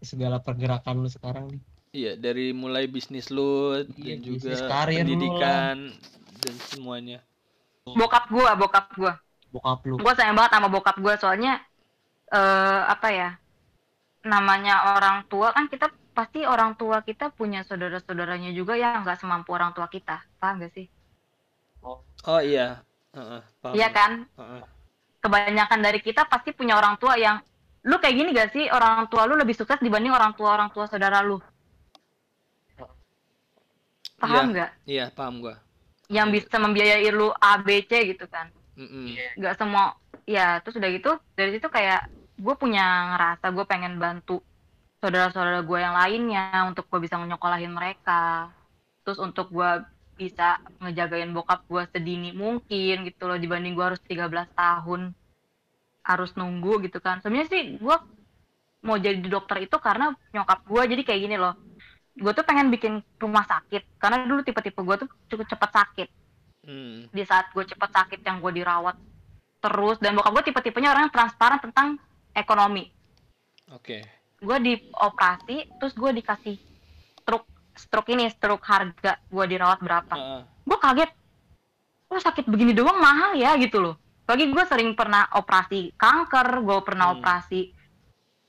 Speaker 3: segala pergerakan lu sekarang nih?
Speaker 1: Iya, dari mulai bisnis lu
Speaker 3: Iya,
Speaker 1: dan juga
Speaker 3: bisnis karir lu
Speaker 1: pendidikan dan semuanya.
Speaker 2: bokap gue bokap gue
Speaker 3: Bokap lu.
Speaker 2: gue sayang banget sama bokap gue soalnya eh apa ya namanya orang tua kan kita pasti orang tua kita punya saudara-saudaranya juga yang nggak semampu orang tua kita paham gak sih
Speaker 1: Oh iya. Heeh, paham.
Speaker 2: iya kan
Speaker 1: Heeh.
Speaker 2: kebanyakan dari kita pasti punya orang tua yang lu kayak gini gak sih orang tua lu lebih sukses dibanding orang tua orang tua saudara lu paham nggak
Speaker 1: Iya, paham gua.
Speaker 2: yang bisa membiayai lu A B C gitu kan
Speaker 1: Mm-mm.
Speaker 2: nggak semua ya terus udah gitu dari situ kayak gue punya ngerasa gue pengen bantu saudara-saudara gue yang lainnya untuk gue bisa nyokolahin mereka terus untuk gue bisa ngejagain bokap gue sedini mungkin gitu loh dibanding gue harus 13 tahun harus nunggu gitu kan sebenarnya sih gue mau jadi dokter itu karena nyokap gue jadi kayak gini loh gue tuh pengen bikin rumah sakit karena dulu tipe-tipe gue tuh cukup cepat sakit. Di saat gue cepet sakit yang gue dirawat terus dan bokap gue tipe-tipenya orang yang transparan tentang ekonomi
Speaker 1: Oke.
Speaker 2: gue dioperasi terus gue dikasih stroke stroke ini stroke harga gue dirawat berapa
Speaker 1: Heeh.
Speaker 2: gue kaget oh sakit begini doang mahal ya gitu loh bagi gue sering pernah operasi kanker gue pernah
Speaker 1: Hmm.
Speaker 2: operasi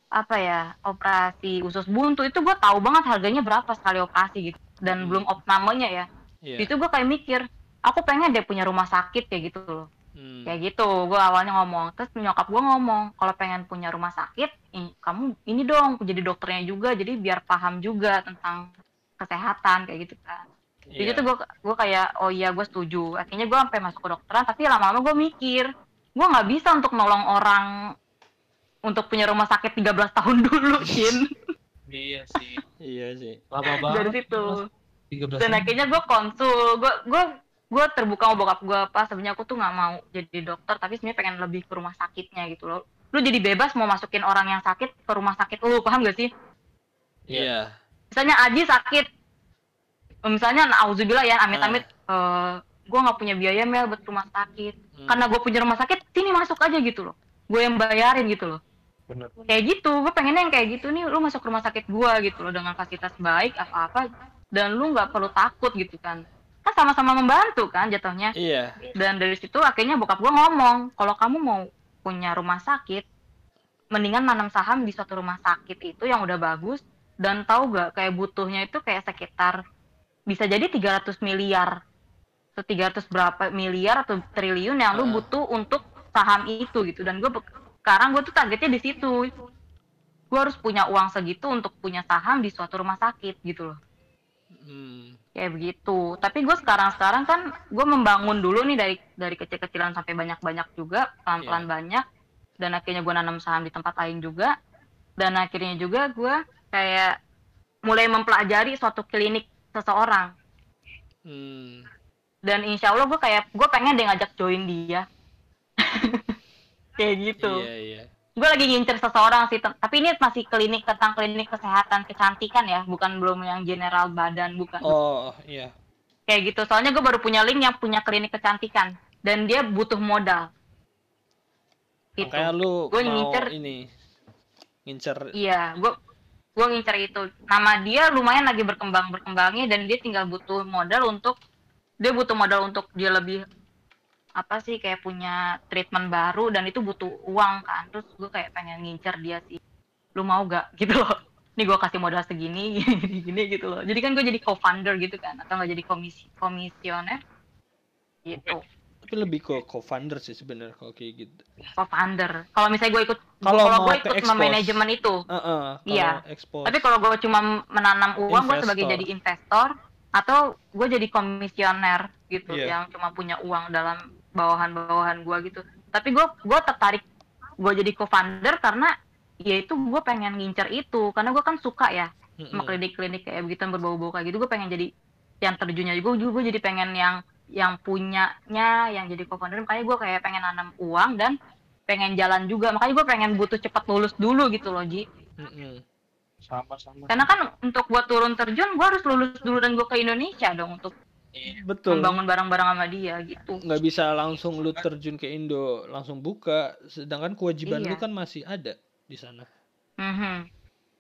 Speaker 2: apa ya operasi usus buntu itu gue tahu banget harganya berapa sekali operasi gitu dan
Speaker 1: Hmm.
Speaker 2: belum op namanya ya
Speaker 1: Iya.
Speaker 2: itu gue kayak mikir aku pengen deh punya rumah sakit kayak gitu loh
Speaker 1: Hmm.
Speaker 2: kayak gitu gue awalnya ngomong terus nyokap gue ngomong kalau pengen punya rumah sakit i- kamu ini dong jadi dokternya juga jadi biar paham juga tentang kesehatan kayak gitu kan
Speaker 1: Iya.
Speaker 2: jadi tuh gue gue kayak oh iya gue setuju akhirnya gue sampai masuk ke dokteran tapi lama-lama gue mikir gue nggak bisa untuk nolong orang untuk punya rumah sakit 13 tahun dulu Kin
Speaker 3: Iya sih.
Speaker 1: Iya sih.
Speaker 3: Lama banget.
Speaker 2: dari situ
Speaker 3: 13
Speaker 2: dan
Speaker 3: tahun.
Speaker 2: akhirnya gue konsul gue gue gue terbuka sama bokap gue apa sebenarnya aku tuh nggak mau jadi dokter tapi sebenarnya pengen lebih ke rumah sakitnya gitu loh. Lu jadi bebas mau masukin orang yang sakit ke rumah sakit lu paham gak sih?
Speaker 1: Iya.
Speaker 2: misalnya Aji sakit. Misalnya auzubillah ya amit-amit eh gue nggak punya biaya mel buat rumah sakit.
Speaker 1: Hmm.
Speaker 2: karena gue punya rumah sakit sini masuk aja gitu loh. Gue yang bayarin gitu loh.
Speaker 3: Bener.
Speaker 2: kayak gitu gue pengennya yang kayak gitu nih lu masuk rumah sakit gue gitu loh dengan fasilitas baik apa apa dan lu nggak perlu takut gitu kan kan sama-sama membantu kan jatuhnya
Speaker 1: Iya.
Speaker 2: dan dari situ akhirnya bokap gue ngomong kalau kamu mau punya rumah sakit mendingan nanam saham di suatu rumah sakit itu yang udah bagus dan tahu gak kayak butuhnya itu kayak sekitar bisa jadi 300 miliar atau 300 berapa miliar atau triliun yang lu
Speaker 1: Ah.
Speaker 2: butuh untuk saham itu gitu dan gue sekarang gue tuh targetnya di situ gue harus punya uang segitu untuk punya saham di suatu rumah sakit gitu loh
Speaker 1: Hmm.
Speaker 2: kayak begitu tapi gue sekarang sekarang kan gue membangun dulu nih dari dari kecil-kecilan sampai banyak-banyak juga pelan-pelan
Speaker 1: Iya.
Speaker 2: banyak dan akhirnya gue nanam saham di tempat lain juga dan akhirnya juga gue kayak mulai mempelajari suatu klinik seseorang
Speaker 1: Hmm.
Speaker 2: dan insya Allah gue kayak gue pengen deh ngajak join dia kayak gitu
Speaker 1: Iya, iya.
Speaker 2: Gue lagi ngincer seseorang sih tapi ini masih klinik tentang klinik kesehatan kecantikan ya bukan belum yang general badan bukan.
Speaker 1: Oh, iya.
Speaker 2: kayak gitu. Soalnya gue baru punya link yang punya klinik kecantikan. Dan dia butuh modal. Gitu.
Speaker 1: Makanya lu mau
Speaker 2: ngincer-
Speaker 1: ini ngincer.
Speaker 2: Iya gue gue ngincer itu. Nama dia lumayan lagi berkembang berkembangnya dan dia tinggal butuh modal untuk dia butuh modal untuk dia lebih apa sih kayak punya treatment baru dan itu butuh uang kan. Terus gue kayak pengen ngincer dia sih. Lu mau gak? Gitu loh. Nih gue kasih modal segini gini gini gitu loh. Jadi kan gue jadi co-founder gitu kan atau nggak jadi komisi komisioner? Gitu.
Speaker 1: Tapi lebih ke co-founder sih sebenarnya kalau kayak gitu.
Speaker 2: co-founder. Kalau misalnya gue ikut
Speaker 1: Kalau
Speaker 2: gue ikut manajemen itu.
Speaker 1: Heeh, kalau
Speaker 2: Iya.
Speaker 1: expose.
Speaker 2: tapi kalau gue cuma menanam uang gue sebagai jadi investor atau gue jadi komisioner gitu
Speaker 1: Iya.
Speaker 2: yang cuma punya uang dalam bawahan-bawahan gua gitu. Tapi gua gua tertarik gua jadi co-founder karena ya itu gua pengen ngincer itu. Karena gua kan suka ya sama klinik-klinik kayak begitu yang berbau-bau kayak gitu. Gue pengen jadi yang terjunnya juga gue gue jadi pengen yang yang punyanya yang jadi co-founder. Makanya gue kayak pengen nanam uang dan pengen jalan juga. Makanya gue pengen butuh cepat lulus dulu gitu loh Ji.
Speaker 3: Sama sama.
Speaker 2: Karena kan untuk gue turun terjun gue harus lulus dulu dan gue ke Indonesia dong untuk.
Speaker 1: Betul.
Speaker 2: membangun barang-barang sama dia gitu
Speaker 1: Nggak bisa langsung lu terjun ke Indo langsung buka, sedangkan kewajiban
Speaker 2: Iya.
Speaker 1: lu kan masih ada di sana.
Speaker 2: Mhm.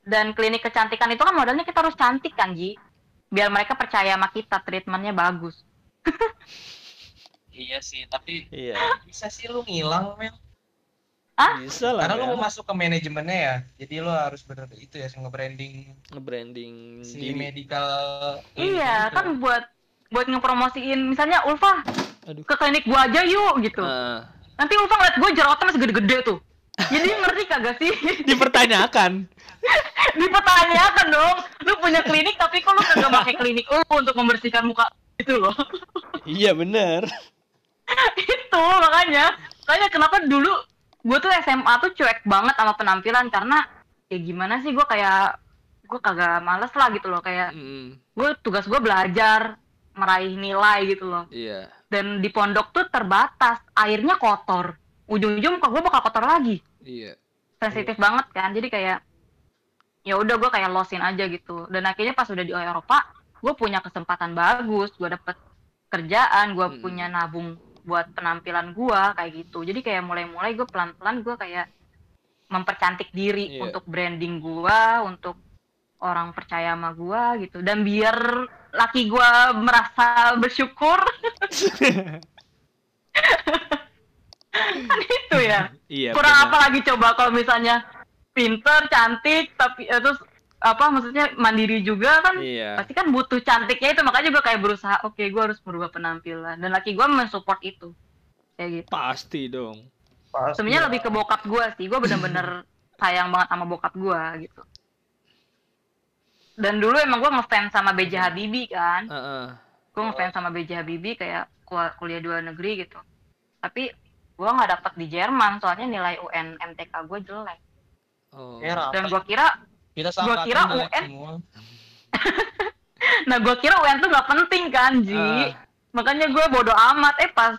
Speaker 2: dan klinik kecantikan itu kan modalnya kita harus cantik kan Ji biar mereka percaya sama kita treatmentnya bagus
Speaker 3: iya sih tapi
Speaker 1: Iya.
Speaker 3: bisa sih lu ngilang men
Speaker 2: Ah?
Speaker 1: Bisa lah.
Speaker 3: karena lu
Speaker 1: ya.
Speaker 3: mau masuk ke manajemennya ya jadi lu harus bener itu ya nge-branding
Speaker 1: nge-branding
Speaker 3: si
Speaker 1: diri.
Speaker 3: medical
Speaker 2: iya
Speaker 3: itu.
Speaker 2: kan buat buat ngepromosiin misalnya Ulfa
Speaker 1: Aduh.
Speaker 2: ke klinik gua aja yuk gitu.
Speaker 1: Ah,
Speaker 2: nanti Ulfa ngeliat gue jerawatnya masih gede-gede tuh. Jadi ngerti kagak sih?
Speaker 1: Dipertanyakan.
Speaker 2: dipertanyakan dong. Lu punya klinik tapi kok lu kagak pakai klinik lu untuk membersihkan muka itu loh?
Speaker 1: Iya bener.
Speaker 2: itu makanya. Makanya kenapa dulu gue tuh SMA tuh cuek banget sama penampilan karena ya gimana sih gue kayak gue kagak males lah gitu loh. Kayak
Speaker 1: Mm,
Speaker 2: gue tugas gue belajar meraih nilai gitu loh
Speaker 1: iya.
Speaker 2: dan di pondok tuh terbatas airnya kotor ujung-ujung muka gue bakal kotor lagi
Speaker 1: Iya.
Speaker 2: sensitif banget kan jadi kayak ya udah gue kayak losin aja gitu dan akhirnya pas udah di Eropa gue punya kesempatan bagus gue dapet kerjaan gue
Speaker 1: Mm.
Speaker 2: punya nabung buat penampilan gue kayak gitu jadi kayak mulai-mulai gue pelan-pelan gue kayak mempercantik diri
Speaker 1: Iya.
Speaker 2: untuk branding gue untuk orang percaya sama gue gitu dan biar laki gue merasa bersyukur kan itu ya
Speaker 1: iya.
Speaker 2: kurang
Speaker 1: bener.
Speaker 2: apa lagi coba kalau misalnya pinter cantik tapi eh, terus apa maksudnya mandiri juga kan
Speaker 1: Iya.
Speaker 2: pasti kan butuh cantiknya itu makanya gue kayak berusaha oke gue harus berubah penampilan dan laki gue mensupport itu kayak gitu
Speaker 1: Pasti dong.
Speaker 3: Pasti
Speaker 2: sebenarnya
Speaker 3: ya.
Speaker 2: lebih ke bokap gue sih gue bener-bener sayang banget sama bokap gue gitu dan dulu emang gue ngefans sama B.J. Habibie kan
Speaker 1: Heeh.
Speaker 2: gue ngefans sama B.J. Habibie kayak kul- kuliah di luar negeri gitu tapi gue nggak dapet di Jerman soalnya nilai UN MTK gue jelek
Speaker 1: Oh.
Speaker 3: Ya, Raf.
Speaker 2: dan gue kira
Speaker 3: kita sama
Speaker 2: kira UN. Nah, gue kira UN tuh nggak penting kan, Ji.
Speaker 1: Ah.
Speaker 2: Makanya gue bodo amat. Eh, pas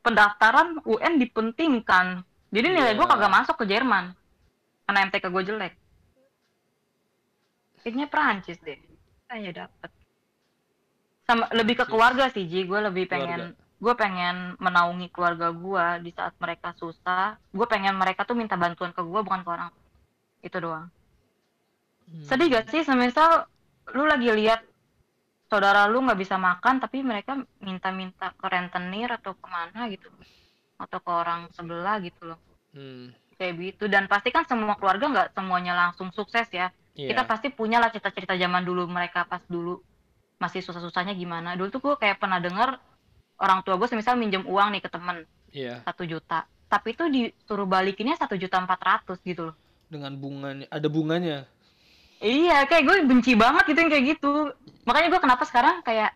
Speaker 2: pendaftaran UN dipentingkan. Jadi nilai gue
Speaker 1: Iya.
Speaker 2: kagak masuk ke Jerman. Karena MTK gue jelek. Kayaknya Prancis deh. Kayaknya dapet. Sama, lebih ke keluarga sih, Ji. Gue lebih pengen... Gue pengen menaungi keluarga gue di saat mereka susah. Gue pengen mereka tuh minta bantuan ke gue, bukan ke orang. Itu doang.
Speaker 1: Hmm.
Speaker 2: Sedih gak sih semisal lu lagi lihat saudara lu nggak bisa makan tapi mereka minta-minta ke rentenir atau ke mana gitu atau ke orang sebelah gitu loh
Speaker 1: Hmm.
Speaker 2: kayak gitu dan pasti kan semua keluarga nggak semuanya langsung sukses ya
Speaker 1: Iya.
Speaker 2: kita pasti punya lah cerita-cerita zaman dulu mereka pas dulu masih susah-susahnya gimana dulu tuh gue kayak pernah denger orang tua gue semisal minjem uang nih ke temen
Speaker 1: Iya.
Speaker 2: satu juta tapi itu disuruh balikinnya satu juta empat ratus gitu loh
Speaker 1: Dengan bunganya, ada bunganya.
Speaker 2: Iya, kayak gue benci banget gitu yang kayak gitu. Makanya gue kenapa sekarang kayak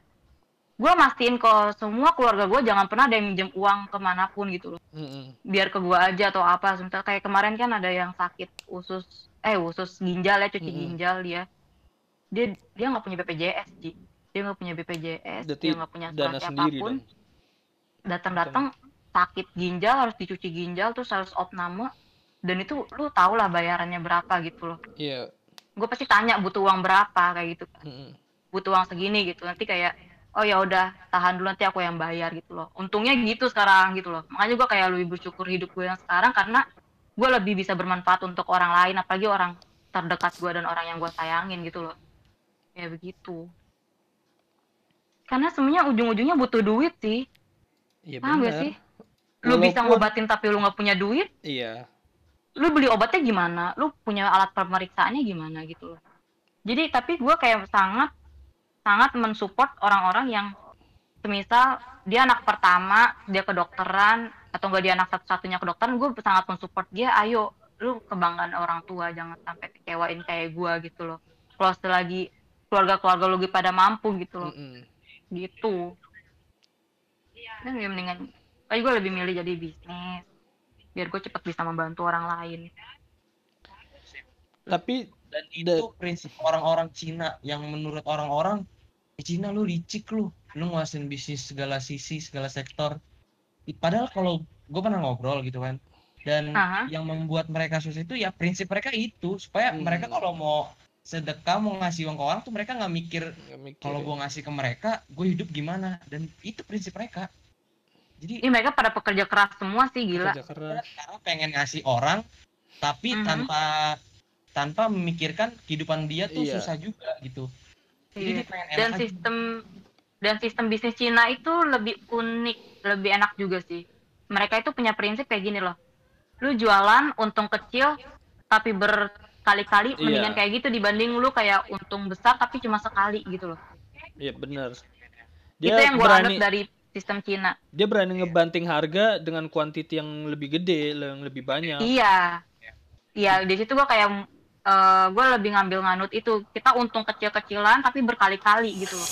Speaker 2: gue mastiin ke semua keluarga gue jangan pernah ada yang minjem uang ke mana pun gitu loh.
Speaker 1: Mm-mm.
Speaker 2: Biar ke gue aja atau apa. Semisal kayak kemarin kan ada yang sakit usus, eh usus ginjal ya, cuci
Speaker 1: Mm-mm.
Speaker 2: ginjal dia. Dia dia nggak punya BPJS, Ji. Dia nggak punya BPJS,
Speaker 1: Berarti
Speaker 2: dia nggak punya
Speaker 1: sendiri
Speaker 2: apa
Speaker 1: pun.
Speaker 2: Datang-datang sakit ginjal harus dicuci ginjal terus harus opname dan itu lu tau lah bayarannya berapa gitu loh.
Speaker 1: Iya.
Speaker 2: Gue pasti tanya butuh uang berapa kayak gitu
Speaker 1: Mm-mm.
Speaker 2: butuh uang segini gitu nanti kayak oh ya udah tahan dulu nanti aku yang bayar gitu loh untungnya gitu sekarang gitu loh makanya gue kayak lebih bersyukur hidup gue yang sekarang karena gue lebih bisa bermanfaat untuk orang lain apalagi orang terdekat gue dan orang yang gue sayangin gitu loh. Ya begitu. Karena semuanya ujung-ujungnya butuh duit sih.
Speaker 1: Iya
Speaker 2: paham gak sih? Lu bisa ngobatin tapi lu nggak punya duit?
Speaker 1: Iya.
Speaker 2: lu beli obatnya gimana? Lu punya alat pemeriksaannya gimana gitu loh. Jadi tapi gue kayak sangat sangat mensupport orang-orang yang semisal dia anak pertama dia kedokteran atau enggak dia anak satu-satunya kedokteran gue sangat mensupport dia ayo lu kebanggaan orang tua jangan sampai kecewain kayak gue gitu loh. Kalau selagi keluarga-keluarga lu pada mampu gitu loh.
Speaker 1: Mm-mm.
Speaker 2: gitu. Dan ya mendingan tapi gue lebih milih jadi bisnis biar gue cepet bisa membantu orang lain.
Speaker 1: Tapi
Speaker 3: dan itu prinsip orang-orang Cina yang menurut orang-orang Cina lu licik lu lu nguasain bisnis segala sisi segala sektor padahal kalau gue pernah ngobrol gitu kan dan
Speaker 2: Aha.
Speaker 3: yang membuat mereka susah itu ya prinsip mereka itu supaya
Speaker 1: Hmm.
Speaker 3: mereka kalau mau sedekah mau ngasih uang ke orang tuh mereka nggak mikir
Speaker 1: mikir
Speaker 3: kalau
Speaker 1: ya.
Speaker 3: gue ngasih ke mereka gue hidup gimana dan itu prinsip mereka jadi
Speaker 2: ini mereka pada pekerja keras semua sih gila
Speaker 1: keras.
Speaker 3: karena pengen ngasih orang tapi
Speaker 2: Mhm.
Speaker 3: tanpa tanpa memikirkan kehidupan dia tuh
Speaker 1: Iya.
Speaker 3: susah juga gitu jadi
Speaker 2: Iya.
Speaker 3: dia pengen enak
Speaker 2: dan
Speaker 3: aja.
Speaker 2: sistem dan sistem bisnis Cina itu lebih unik lebih enak juga sih mereka itu punya prinsip kayak gini loh lu jualan untung kecil tapi berkali-kali
Speaker 1: Iya.
Speaker 2: mendingan kayak gitu dibanding lu kayak untung besar tapi cuma sekali gitu loh
Speaker 1: Iya benar.
Speaker 2: itu
Speaker 1: Dia
Speaker 2: yang gue
Speaker 1: berani
Speaker 2: anut dari sistem Cina
Speaker 1: dia berani ngebanting harga dengan kuantiti yang lebih gede, yang lebih banyak.
Speaker 2: iya iya di situ gue kayak gue lebih ngambil nganut itu. Kita untung kecil-kecilan tapi berkali-kali gitu loh